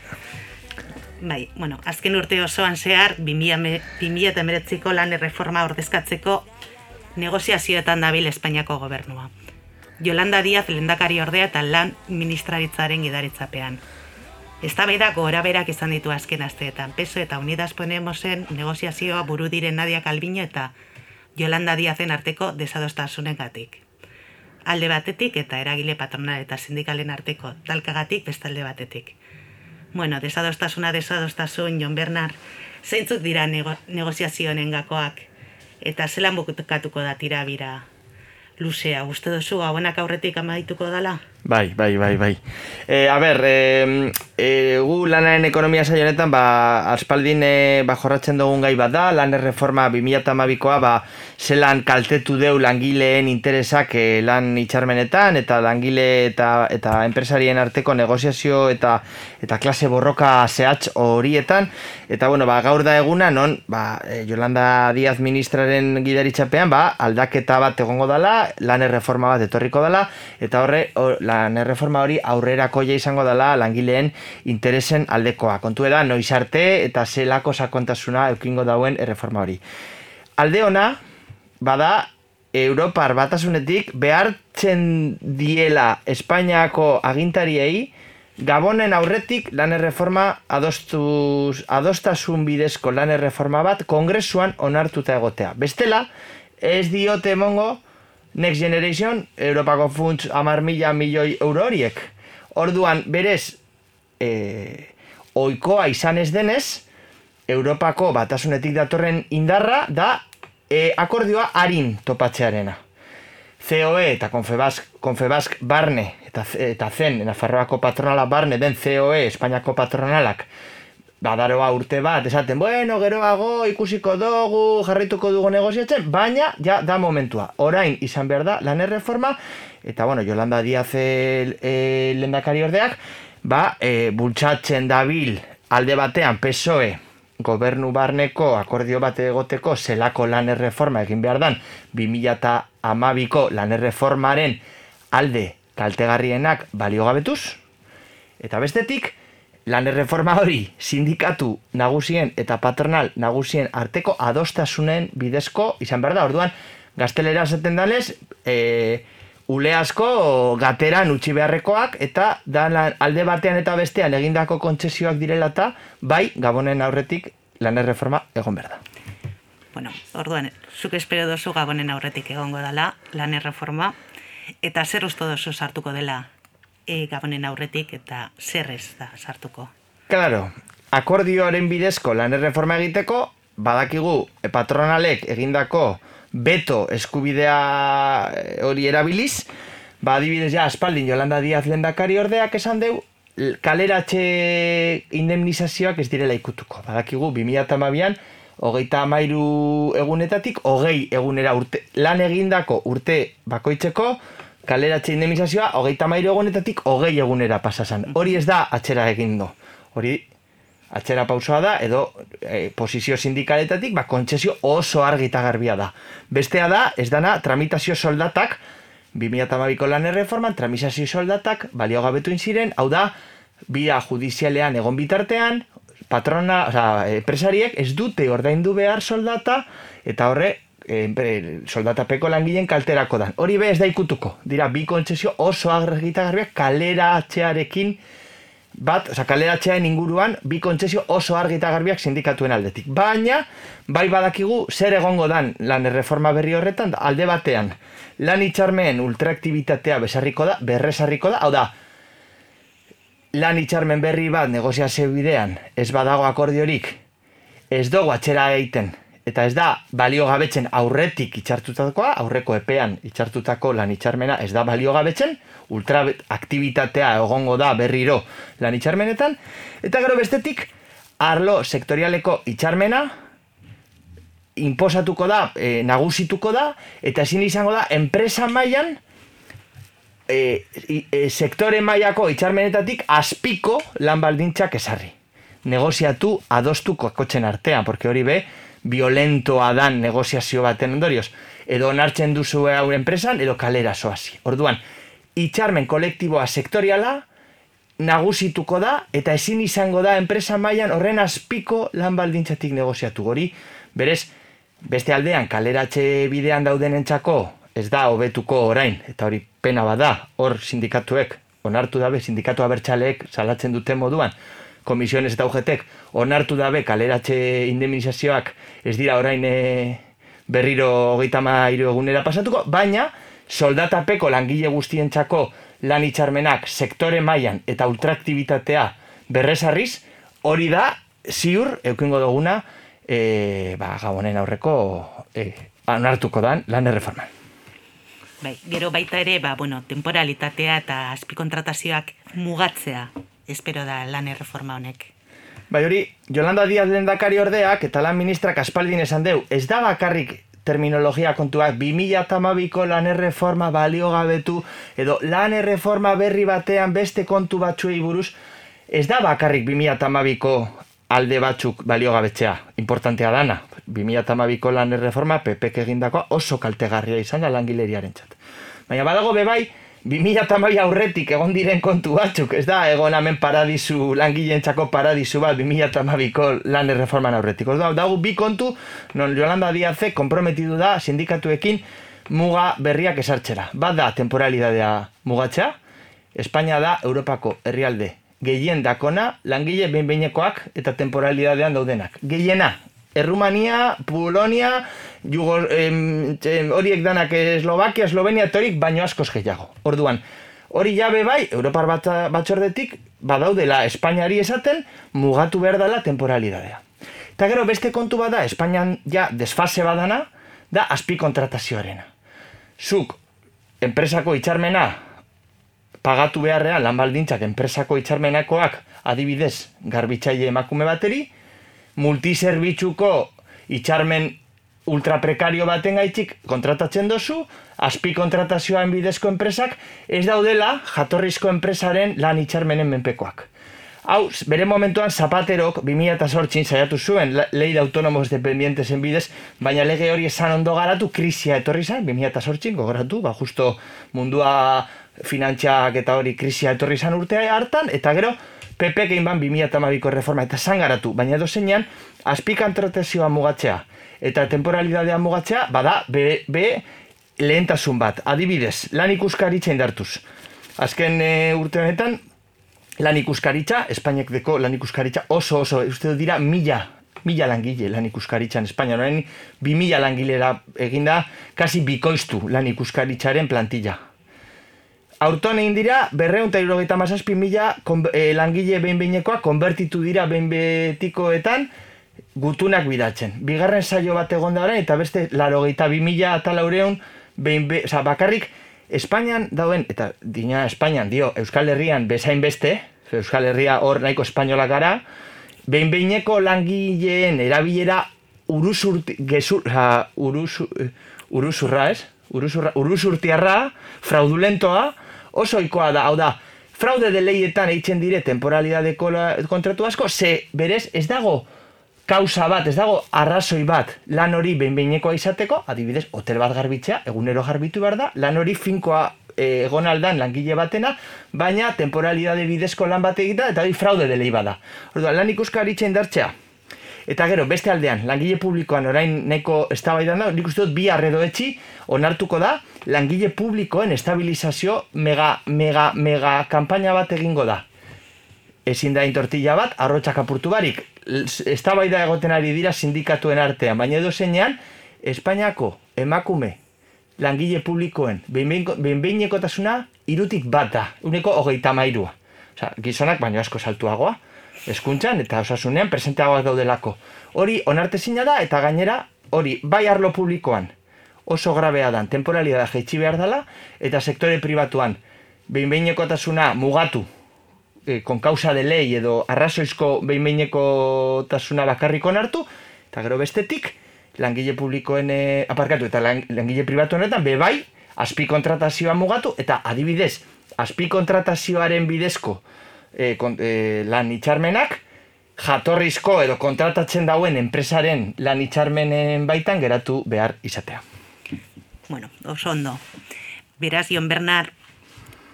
bai, bueno, azken urte osoan zehar 2019ko lan erreforma ordezkatzeko negoziazioetan dabil Espainiako gobernua. Yolanda Díaz lehendakari ordea eta lan ministraritzaren gidaritzapean. Eztabaida gora berak izan ditu azken asteetan. PSOE eta Unidas Podemosen negoziazioa buru diren Nadia Calviño eta Yolanda Díazen arteko desadostasunengatik. Alde batetik eta eragile patronal eta sindikalen arteko talkagatik beste alde batetik. Bueno, desadostasuna desadostasun, Jon Bernard, zeintzuk dira nego negoziazio honen gakoak eta zelan bukatuko da tira bira luzea. Uste duzu gauenak aurretik amaituko dala? Bai, bai, bai, bai. E, a ber, e, e, gu lanaren ekonomia saio honetan, ba, aspaldin e, ba, jorratzen dugun gai bat da, lan reforma 2008koa, ba, zelan kaltetu deu langileen interesak e, lan itxarmenetan, eta langile eta, eta enpresarien arteko negoziazio eta eta klase borroka zehatz horietan, eta bueno, ba, gaur da eguna, non, ba, e, Yolanda Díaz ministraren gidaritzapean, ba, aldaketa bat egongo dala, lan erreforma bat etorriko dala, eta horre, hor, lan erreforma hori aurrerakoia izango dela langileen interesen aldekoa. Kontu da, noiz arte eta zelako sakontasuna eukingo dauen erreforma hori. Alde ona, bada, Europar batasunetik behartzen diela Espainiako agintariei Gabonen aurretik lan erreforma adostuz, adostasun bidezko lan erreforma bat kongresuan onartuta egotea. Bestela, ez diote emongo Next Generation, Europako funts amar mila milioi euro horiek. Orduan, berez, e, oikoa izan ez denez, Europako batasunetik datorren indarra da e, akordioa harin topatzearena. COE eta Confebask, Confebask barne eta, eta zen Nafarroako patronala barne den COE Espainiako patronalak badaroa urte bat, esaten, bueno, geroago ikusiko dugu, jarrituko dugu negoziatzen, baina ja da momentua. Orain izan behar da lan erreforma, eta bueno, Yolanda Díaz e, e, lendakari ordeak, ba, e, bultzatzen dabil alde batean PSOE gobernu barneko akordio bat egoteko zelako lan erreforma egin behar dan 2012ko lan erreformaren alde kaltegarrienak baliogabetuz, eta bestetik, lan erreforma hori sindikatu nagusien eta patronal nagusien arteko adostasunen bidezko izan behar da. Orduan, gaztelera esaten danez, e, ule asko gateran utzi beharrekoak eta da alde batean eta bestean egindako kontsesioak direla eta bai gabonen aurretik lan erreforma egon behar da. Bueno, orduan, zuk espero dozu gabonen aurretik egongo dela lan erreforma, eta zer uste dozu sartuko dela e, gabonen aurretik eta zer ez da sartuko. Claro, akordioaren bidezko lan erreforma egiteko, badakigu e, patronalek egindako beto eskubidea e, hori erabiliz, ba adibidez ja aspaldin Yolanda Díaz lendakari ordeak esan deu, kaleratxe indemnizazioak ez direla ikutuko. Badakigu 2012an hogeita amairu egunetatik hogei egunera urte, lan egindako urte bakoitzeko kaleratxe indemnizazioa hogeita amairu egunetatik hogei egunera pasasan. Hori ez da atxera egin do. Hori atxera pausoa da, edo e, posizio sindikaletatik, ba, kontsesio oso argi eta garbia da. Bestea da, ez dana, tramitazio soldatak, 2012ko lan erreforman, tramitazio soldatak, baliogabetu ziren, hau da, bia judizialean egon bitartean, patrona, oza, enpresariek ez dute ordaindu behar soldata, eta horre, enpre- soldatapeko langileen kalterako dan. Hori be ez da ikutuko. Dira, bi kontsesio oso argita garbiak kalera atxearekin bat, oza, kaleratzearen inguruan, bi kontsesio oso argi eta garbiak sindikatuen aldetik. Baina, bai badakigu, zer egongo dan lan erreforma berri horretan, alde batean, lan itxarmeen ultraaktibitatea besarriko da, berresarriko da, hau da, lan itxarmen berri bat negoziazio bidean, ez badago akordiorik, ez dugu atxera egiten, eta ez da balio gabetzen aurretik itxartutakoa, aurreko epean itxartutako lan itxarmena ez da balio gabetzen, ultra aktibitatea egongo da berriro lan itxarmenetan, eta gero bestetik, arlo sektorialeko itxarmena, inposatuko da, e, nagusituko da, eta ezin izango da, enpresa mailan, e, e, sektore mailako itxarmenetatik azpiko lan baldintzak esarri. Negoziatu adostuko kotzen artean, porque hori be, violentoa dan negoziazio baten ondorioz. Edo onartzen duzu hau enpresan, edo kalera soazi. Orduan, itxarmen kolektiboa sektoriala, nagusituko da eta ezin izango da enpresa mailan horren azpiko lan baldintzatik negoziatu hori. Berez, beste aldean kaleratxe bidean daudenentzako ez da hobetuko orain eta hori pena bada hor sindikatuek onartu dabe sindikatu abertzaleek salatzen dute moduan komisiones eta UGTek onartu dabe kaleratxe indemnizazioak ez dira orain e, berriro hogeita mairu egunera pasatuko, baina soldatapeko langile guztientzako lan hitzarmenak sektore mailan eta ultraaktibitatea berresarriz, hori da ziur eukingo duguna e, ba, gabonen aurreko e, onartuko dan lan erreforman. Bai, gero baita ere, ba, bueno, temporalitatea eta azpikontratazioak mugatzea, espero da lan erreforma honek. Bai hori, Jolanda Díaz lehendakari ordeak eta lan ministrak aspaldin esan deu, ez da bakarrik terminologia kontuak 2008ko lan erreforma balio gabetu edo lan erreforma berri batean beste kontu batzuei buruz ez da bakarrik 2008ko alde batzuk balio gabetzea importantea dana 2008ko lan erreforma PPK egindakoa oso kaltegarria izan da langileriaren txat baina badago bebai 2008 aurretik egon diren kontu batzuk, ez da, egon hemen paradisu, langileentzako paradisu bat, 2008ko lan erreforman aurretik. Orduan, dago bi kontu, non Yolanda Diaze komprometidu da sindikatuekin muga berriak esartxera. Bat da, temporalidadea mugatzea, Espainia da Europako herrialde gehien dakona, langile behin-behinekoak eta temporalidadean daudenak. Gehiena, Errumania, Polonia, Jugor, em, em, horiek danak Eslovakia, Eslovenia, eta horik baino askoz gehiago. Orduan, hori jabe bai, Europar bat, batxordetik, badaudela Espainiari esaten, mugatu behar dela temporalidadea. Eta gero beste kontu bada, Espainian ja desfase badana, da azpi kontratazioarena. Zuk, enpresako itxarmena, pagatu beharrean, lan baldintzak enpresako itxarmenakoak, adibidez, garbitzaile emakume bateri, multizerbitzuko itxarmen ultraprekario baten gaitzik kontratatzen dozu, azpi kontratazioan bidezko enpresak, ez daudela jatorrizko enpresaren lan itxarmenen menpekoak. Hau, bere momentuan Zapaterok 2008 saiatu zuen lei de autonomos dependientesen bidez, baina lege hori esan ondo garatu, krisia etorri zen, 2008 gogoratu, ba, justo mundua finantziak eta hori krisia etorri zen urtea hartan, eta gero, PP gehin ban 2008ko reforma, eta zan garatu, baina edo zeinan, azpikantratazioa mugatzea, eta temporalidadea mugatzea, bada, be, be lehentasun bat, adibidez, lan ikuskaritza indartuz. Azken e, urte honetan, lan ikuskaritza, Espainiak deko lan ikuskaritza oso oso, uste dira mila, mila langile lan ikuskaritzan Espainia, orain bi mila langilera eginda, kasi bikoiztu lan ikuskaritzaren plantilla. Aurton egin dira, berreun eta mazazpi mila kon- eh, langile behin-behinekoa konbertitu dira behin-betikoetan gutunak bidatzen. Bigarren saio bat egon da orain, eta beste larogeita bi mila eta laureun behin be, oza, bakarrik Espainian dauen, eta dina Espainian dio, Euskal Herrian bezain beste, Euskal Herria hor nahiko espainola gara, behin behineko langileen erabilera urusurti, gezur, ha, urusu, urusurra ez? Urusurra, urusurtiarra, fraudulentoa, oso ohikoa da, hau da, fraude de leietan eitzen dire temporalidadeko kontratu asko, ze berez ez dago kausa bat, ez dago arrazoi bat lan hori behin-behinekoa izateko, adibidez, hotel bat garbitzea, egunero garbitu behar da, lan hori finkoa eh, egon aldan langile batena, baina temporalidade bidezko lan bat egita, eta hori fraude delei bada. Orduan, lan ikuskaritza indartzea, Eta gero, beste aldean, langile publikoan orain nahiko eztabaidan da, nik uste dut bi arredo etxi onartuko da, langile publikoen estabilizazio mega, mega, mega kanpaina bat egingo da. Ezin da tortilla bat, arrotxak apurtu barik. L- Eztabaida egoten ari dira sindikatuen artean, baina edo zeinean, Espainiako emakume langile publikoen behinbeinekotasuna irutik bat da, uneko hogeita mairua. Osa, gizonak baino asko saltuagoa, eskuntzan eta osasunean presenteagoak daudelako. Hori onartezina da eta gainera hori bai arlo publikoan oso grabea dan temporalidad jaitsi behar dela eta sektore pribatuan behinbeinekotasuna mugatu e, kon causa de ley edo arrazoizko behinbeinekotasuna bakarrik onartu eta gero bestetik langile publikoen e, aparkatu eta lang, langile pribatu honetan be bai azpi kontratazioa mugatu eta adibidez azpi kontratazioaren bidezko e, kon, e, lan itxarmenak jatorrizko edo kontratatzen dauen enpresaren lan hitzarmenen baitan geratu behar izatea. Bueno, oso ondo. Beraz, Jon Bernard,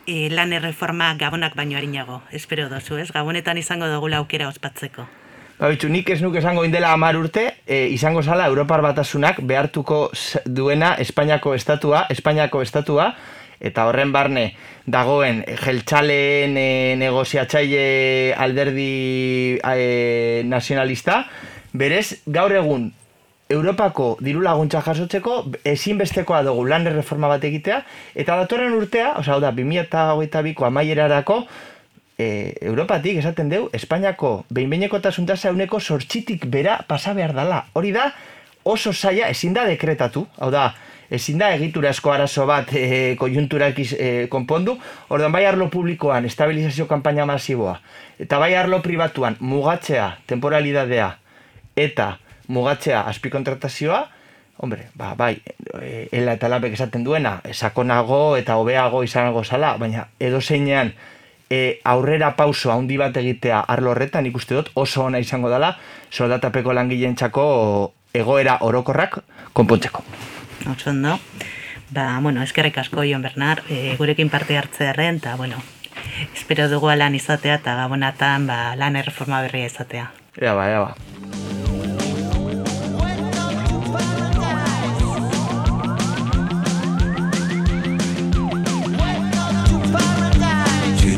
e, lan erreforma gabonak baino harinago. Espero dozu, ez? Gabonetan izango dugula aukera ospatzeko. Ba, bitxu, nik ez nuke esango indela amar urte, e, izango zala Europar batasunak behartuko duena Espainiako estatua, Espainiako estatua, eta horren barne dagoen jeltxaleen e, negoziatzaile alderdi e, nazionalista, berez gaur egun Europako diru laguntza jasotzeko ezinbestekoa dugu lan erreforma bat egitea, eta datorren urtea, osea, da, 2022ko amaierarako, e, Europatik esaten deu, Espainiako behinbeineko tasa euneko sortxitik bera pasa behar dala. Hori da oso zaila ezin da dekretatu, hau da, ezin da egiturazko arazo bat e, konjunturalki e, konpondu, orduan bai arlo publikoan estabilizazio kanpaina masiboa, eta bai arlo pribatuan mugatzea, temporalidadea, eta mugatzea azpikontratazioa, Hombre, ba, bai, e, ela eta lapek esaten duena, sakonago eta hobeago izango zala, baina edo zeinean e, aurrera pauso handi bat egitea arlo horretan ikuste dut oso ona izango dela soldatapeko langileentzako egoera orokorrak konpontzeko. Oso ondo. Ba, bueno, eskerrik asko Jon Bernard, e, gurekin parte hartzearen, eta, bueno, espero dugu lan izatea, eta gabonatan, ba, lan erreforma berria izatea. Ea ba, ea ba.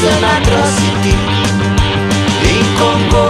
An atrocity in Congo.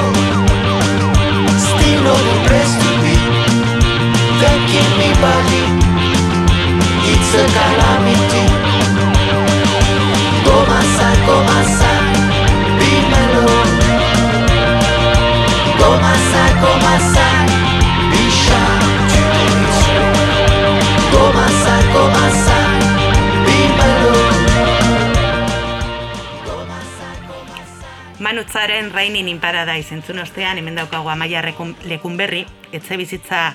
Manutzaren Rainin in Paradise entzun ostean, hemen daukagu amaia lekun berri, etxe bizitza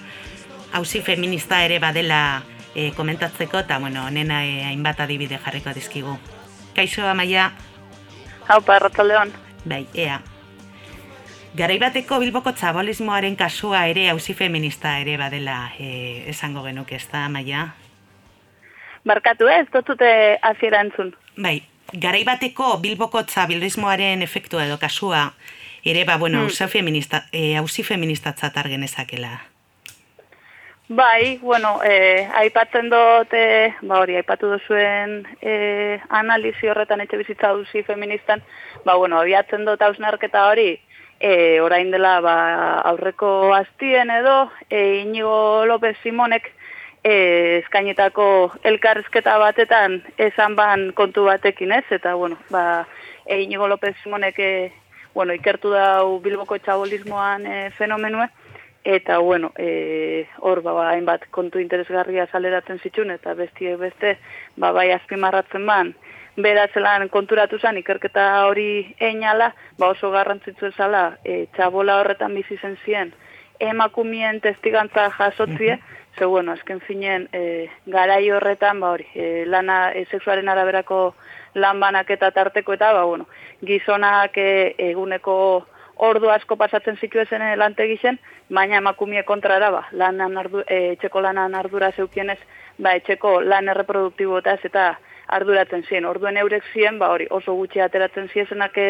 hausi feminista ere badela e, komentatzeko, eta bueno, nena e, hainbat adibide jarriko dizkigu. Kaixo amaia, Haupa, arratzaldeon. bai, ea. Garai bateko Bilboko txabolismoaren kasua ere hausi feminista ere badela e, esango genuke, ez da, amaia? Barkatu ez, dutute hasiera entzun. Bai, garai bateko Bilboko txabilismoaren efektua edo kasua ere, ba, bueno, hausi feminista, e, feministatzat argenezakela. Bai, bueno, eh, aipatzen dute, ba hori, aipatu duzuen eh, analisi horretan etxe bizitza duzi feministan, ba bueno, abiatzen dut hausnarketa hori, eh, orain dela ba, aurreko astien edo, eh, Inigo López Simonek eskainetako elkarrizketa batetan esan ban kontu batekin ez, eta bueno, ba, eh, Inigo López Simonek eh, bueno, ikertu dau Bilboko txabolismoan eh, fenomenue, Eta, bueno, e, hor, ba, ba, hainbat kontu interesgarria saleratzen zituen, eta bestie beste, ba, bai azpimarratzen ban, bera zelan konturatu zen, ikerketa hori einala, ba, oso garrantzitsu ezala, e, txabola horretan bizi zen zien, emakumien testigantza jasotzie, ze, bueno, azken finen, e, garai horretan, ba, hori, e, lana, e, sexuaren araberako lan banaketa tarteko, eta, ba, bueno, gizonak e, eguneko ordu asko pasatzen zituezen lantegisen, baina emakumie kontrara ba, lanan ardu, e, etxeko lanan ardura zeukienez, ba, etxeko lan erreproduktibotaz eta arduratzen ziren. Orduen eurek ziren, ba, hori oso gutxi ateratzen ziezenak e,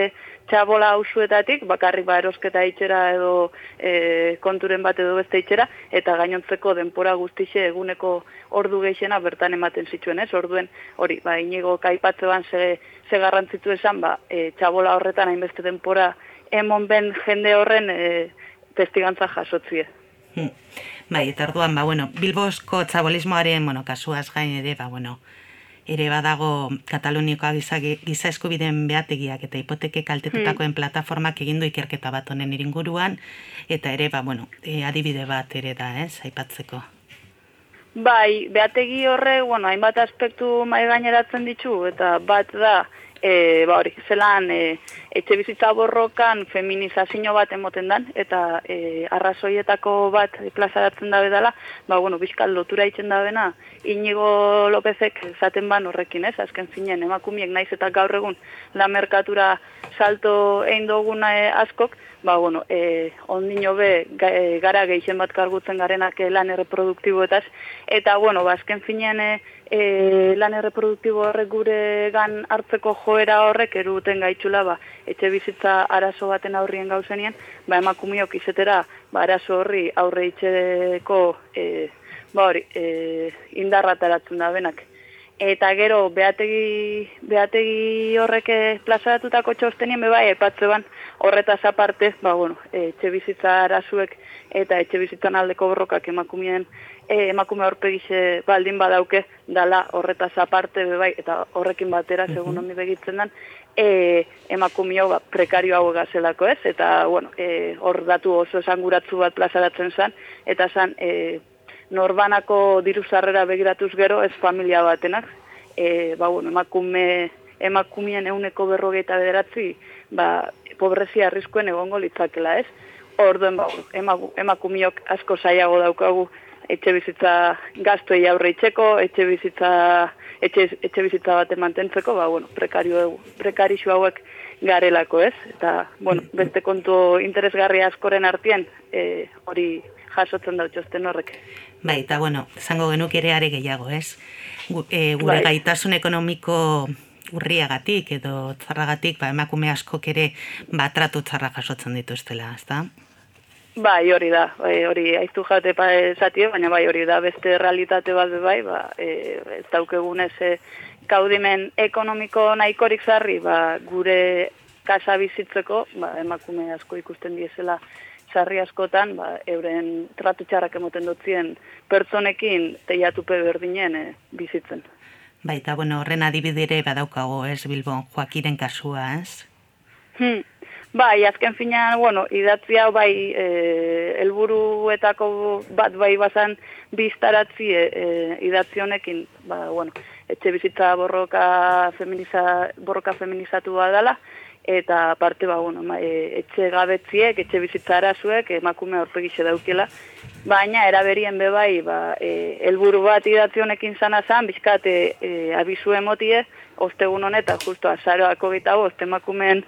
txabola hausuetatik, bakarrik ba, erosketa itxera edo e, konturen bat edo beste itxera, eta gainontzeko denpora guztixe eguneko ordu geixena bertan ematen zituen, ez? Orduen, hori, ba, inigo kaipatzean ze, ze garrantzitu esan, ba, e, txabola horretan hainbeste denpora emon ben jende horren e, testigantza jasotzie. Hmm. Bai, eta orduan, ba, bueno, Bilbosko txabolismoaren, bueno, kasuaz gain ere, ba, bueno, ere badago Katalunikoa giza, giza eskubideen behategiak eta hipoteke kaltetutakoen plataformak egindu ikerketa bat honen iringuruan, eta ere, ba, bueno, e, adibide bat ere da, ez, aipatzeko. Bai, behategi horre, bueno, hainbat aspektu mai gaineratzen ditu, eta bat da, e, ba hori, zelan e, etxe bizitza borrokan feminizazio bat emoten dan, eta e, arrazoietako bat plazaratzen dabe dela, ba, bueno, bizkal lotura itzen dabena, inigo Lopezek zaten ban horrekin, ez, azken zinen, emakumiek naiz eta gaur egun la merkatura salto egin duguna e, askok, ba, bueno, e, ondino be, e, gara geixen bat kargutzen garenak e, lan erreproduktiboetaz, eta, bueno, ba, azken finean e, e, lan erreproduktibo horrek gure gan hartzeko joera horrek eruten gaitxula, ba, etxe bizitza arazo baten aurrien gauzenien, ba, emakumiok izetera, ba, arazo horri aurre itxeko, e, ba, hori, e, indarrataratzen da benak. Eta gero, behategi, behategi horrek plazaratutako txostenien bebai, epatze ban, horretaz aparte, ba, bueno, etxe bizitza arazuek eta etxe bizitzan aldeko borrokak emakumeen e, emakume horpegixe baldin badauke dala horretaz aparte bebai eta horrekin batera segun honi begitzen dan e, emakumeo ba, prekario hau gazelako ez? Eta bueno, e, hor datu oso esanguratzu bat plazaratzen zen eta zen e, norbanako diru sarrera begiratuz gero ez familia batenak. E, ba, bueno, emakume emakumien euneko berrogeita bederatzi ba, pobrezia arriskuen egongo litzakela ez? Orduen ba, emakumiok asko zaiago daukagu etxe bizitza gaztuei aurre itxeko, etxe bizitza, etxe, etxe bizitza bat mantentzeko, ba, bueno, prekario, prekarixu hauek garelako ez, eta, bueno, beste kontu interesgarri askoren artien, e, hori jasotzen dut txosten horrek. Bai, eta, bueno, zango genuk ere are gehiago, ez? Gu, e, gure bai. gaitasun ekonomiko urriagatik edo txarragatik, ba, emakume askok ere batratu txarra jasotzen dituztela, ez da? Bai, hori da, bai, hori aiztu jate pa esatie, baina bai hori da beste realitate bat bai, ba, e, ez daukegun ez e, kaudimen ekonomiko nahikorik zarri, ba, gure kasa bizitzeko, ba, emakume asko ikusten diezela zarri askotan, ba, euren tratu txarrak emoten dutzien pertsonekin teiatupe berdinen e, bizitzen. Bai, eta bueno, horren adibidere badaukago, ez, Bilbon, Joakiren kasua, ez? Hmm. Bai, azken finean, bueno, idatzi hau bai e, elburuetako bat bai bazan biztaratzi e, e, idatzi honekin, ba, bueno, etxe bizitza borroka, feminiza, borroka feminizatu dela, eta parte, ba, bueno, ma, e, etxe gabetziek, etxe bizitza arazuek, emakume horpegixe daukela, baina eraberien be bai, ba, e, elburu bat idatzi honekin zana zan, bizkate e, abizu emotie, ostegun honetan, justo azaroako gita bost, emakumeen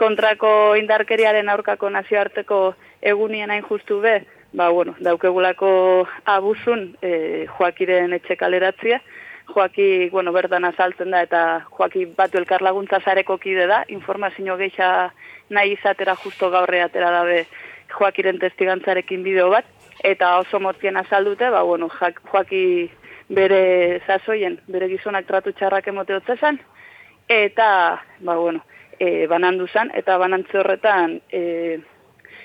kontrako indarkeriaren aurkako nazioarteko egunien hain justu be, ba, bueno, daukegulako abuzun e, joakiren etxe kaleratzia, joaki, bueno, bertan azaltzen da, eta joaki batu elkar laguntza zareko kide da, informazio geisha nahi izatera justo gaurre atera dabe joakiren testigantzarekin bideo bat, eta oso motien azaldute, ba, bueno, joaki bere zazoien, bere gizonak tratu txarrak emote eta, ba, bueno, e, banandu zen, eta banantze horretan e,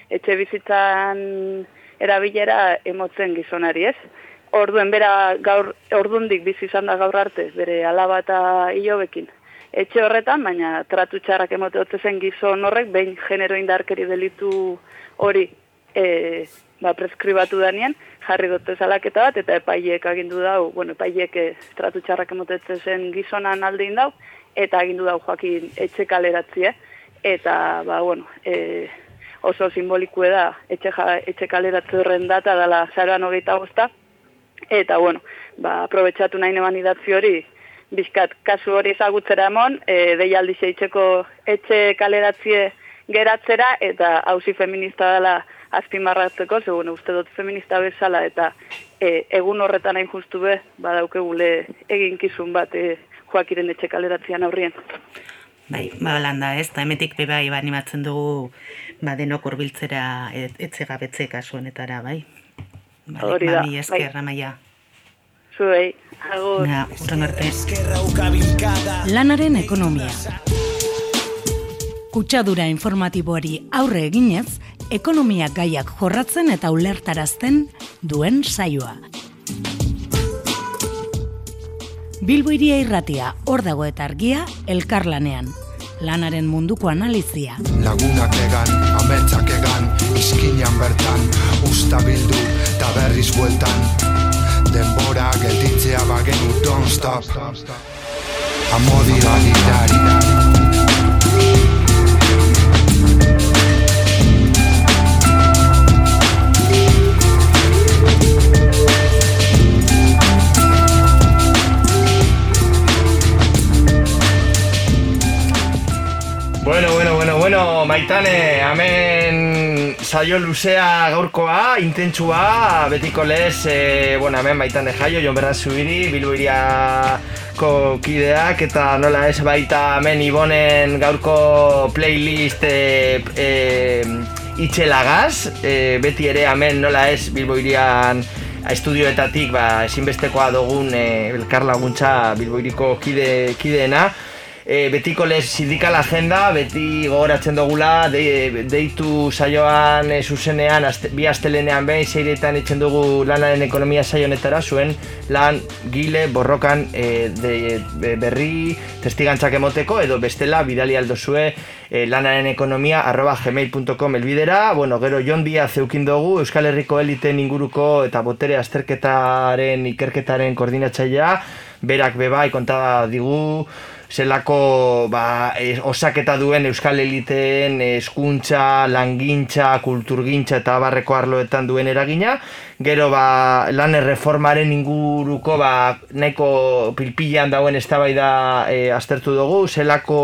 etxe bizitzan erabilera emotzen gizonari ez. Orduen bera gaur, ordundik bizi izan da gaur arte, bere alaba eta hilobekin. Etxe horretan, baina tratu txarrak emote zen gizon horrek, behin genero indarkeri delitu hori e, ba, preskribatu danien, jarri dute zalaketa bat, eta epaiek agindu dau, bueno, epaiek e, tratu txarrak emotetzen zen gizonan aldein dau, eta agindu dau joakin etxe kaleratzia, eta, ba, bueno, e, oso simboliku da etxe, ja, etxe kaleratze horren data dela zaroan hogeita bosta, eta, bueno, ba, aprobetsatu nahi neban idatzi hori, bizkat, kasu hori ezagutzera emon, e, deialdi itxeko etxe kaleratzie geratzera, eta hausi feminista dela azpimarratzeko, ze, bueno, uste dut feminista bezala, eta e, egun horretan hain justu be, badauke gule eginkizun bat, e, joakiren etxe kaleratzean aurrien. Bai, ba, landa ez, eta emetik bebai ba, animatzen dugu ba, denok urbiltzera etxe gabetze kasuenetara, bai? Ba, Hori da, bai. esker, ramaia. Zuei, agur. Na, urren arte. Lanaren ekonomia. Kutsadura informatiboari aurre eginez, ekonomia gaiak jorratzen eta ulertarazten duen saioa. Bilbo iria irratia, hor dago eta argia, elkarlanean. Lanaren munduko analizia. Lagunak egan, ametsak egan, izkinan bertan, usta bildu, eta berriz bueltan. Denbora gelditzea bagenu, don't stop. Amodi baditari. Bueno, bueno, bueno, bueno, maitane, hemen saio luzea gaurkoa, intentsua, betiko lez, e, bueno, hemen maitane jaio, Jon Berra Zubiri, Bilbo iriako kideak, eta nola ez baita hemen ibonen gaurko playlist e, e, itxelagaz, e, beti ere hemen nola ez Bilbo irian estudioetatik ba, ezinbestekoa dugun e, elkar laguntza Bilbo iriko kide, kideena, e, betiko lez sindikal agenda, beti gogoratzen dugula, de, deitu saioan e, zuzenean, aste, bi astelenean behin, seiretan etxen dugu lanaren ekonomia saio honetara, zuen lan gile borrokan e, de, be- berri testigantzak emoteko, edo bestela bidali aldo e, lanaren ekonomia arroba gmail.com elbidera, bueno, gero Jon Diaz zeukin dugu, Euskal Herriko eliten inguruko eta botere azterketaren ikerketaren koordinatzailea, berak bebai konta digu, zelako ba, osaketa duen euskal eliteen hezkuntza, langintza, kulturgintza eta barreko arloetan duen eragina. Gero ba, lan erreformaren inguruko ba, nahiko pilpilan dauen eztabaida e, aztertu dugu, zelako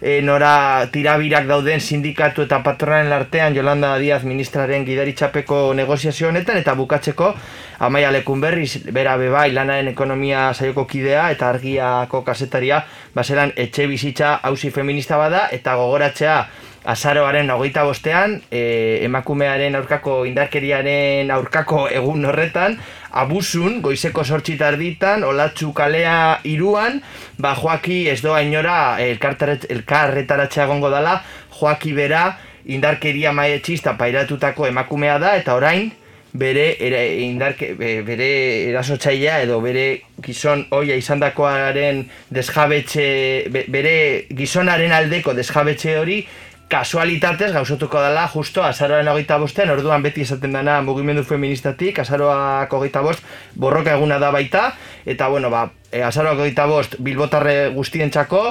e, nora tirabirak dauden sindikatu eta patronen artean Jolanda Díaz ministraren gidaritxapeko negoziazio honetan eta bukatzeko Amaia Lekunberriz, bera bebai lanaren ekonomia saioko kidea eta argiako kasetaria baseran etxe bizitza hausi feminista bada eta gogoratzea azaroaren hogeita bostean e, emakumearen aurkako indarkeriaren aurkako egun horretan abusun, goizeko sortxita erditan, olatzu kalea iruan, ba Joaki ez doa inora elkarretaratzea egongo dala, Joaki bera indarkeria maietxista pairatutako emakumea da, eta orain, bere ere, indarke, be- bere erasotzailea edo bere gizon oia izandakoaren desjabetxe, be- bere gizonaren aldeko desjabetxe hori kasualitatez gauzatuko dela justo azaroaren hogeita bostean, orduan beti esaten dana mugimendu feministatik, azaroak hogeita bost borroka eguna da baita, eta bueno, ba, e, azaroak hogeita bost bilbotarre guztientzako,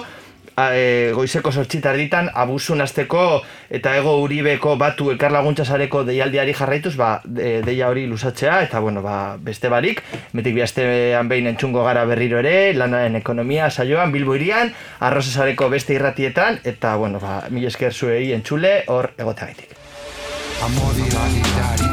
a, e, goizeko sortxita erditan, abusun azteko eta ego uribeko batu elkarlaguntza sareko deialdiari jarraituz, ba, de, deia hori lusatzea, eta bueno, ba, beste barik, metik bihaztean behin entzungo gara berriro ere, lanaren ekonomia saioan, Bilbo irian, arroza sareko beste irratietan, eta bueno, ba, mil esker zuei entzule, hor egoteagaitik. Amodi.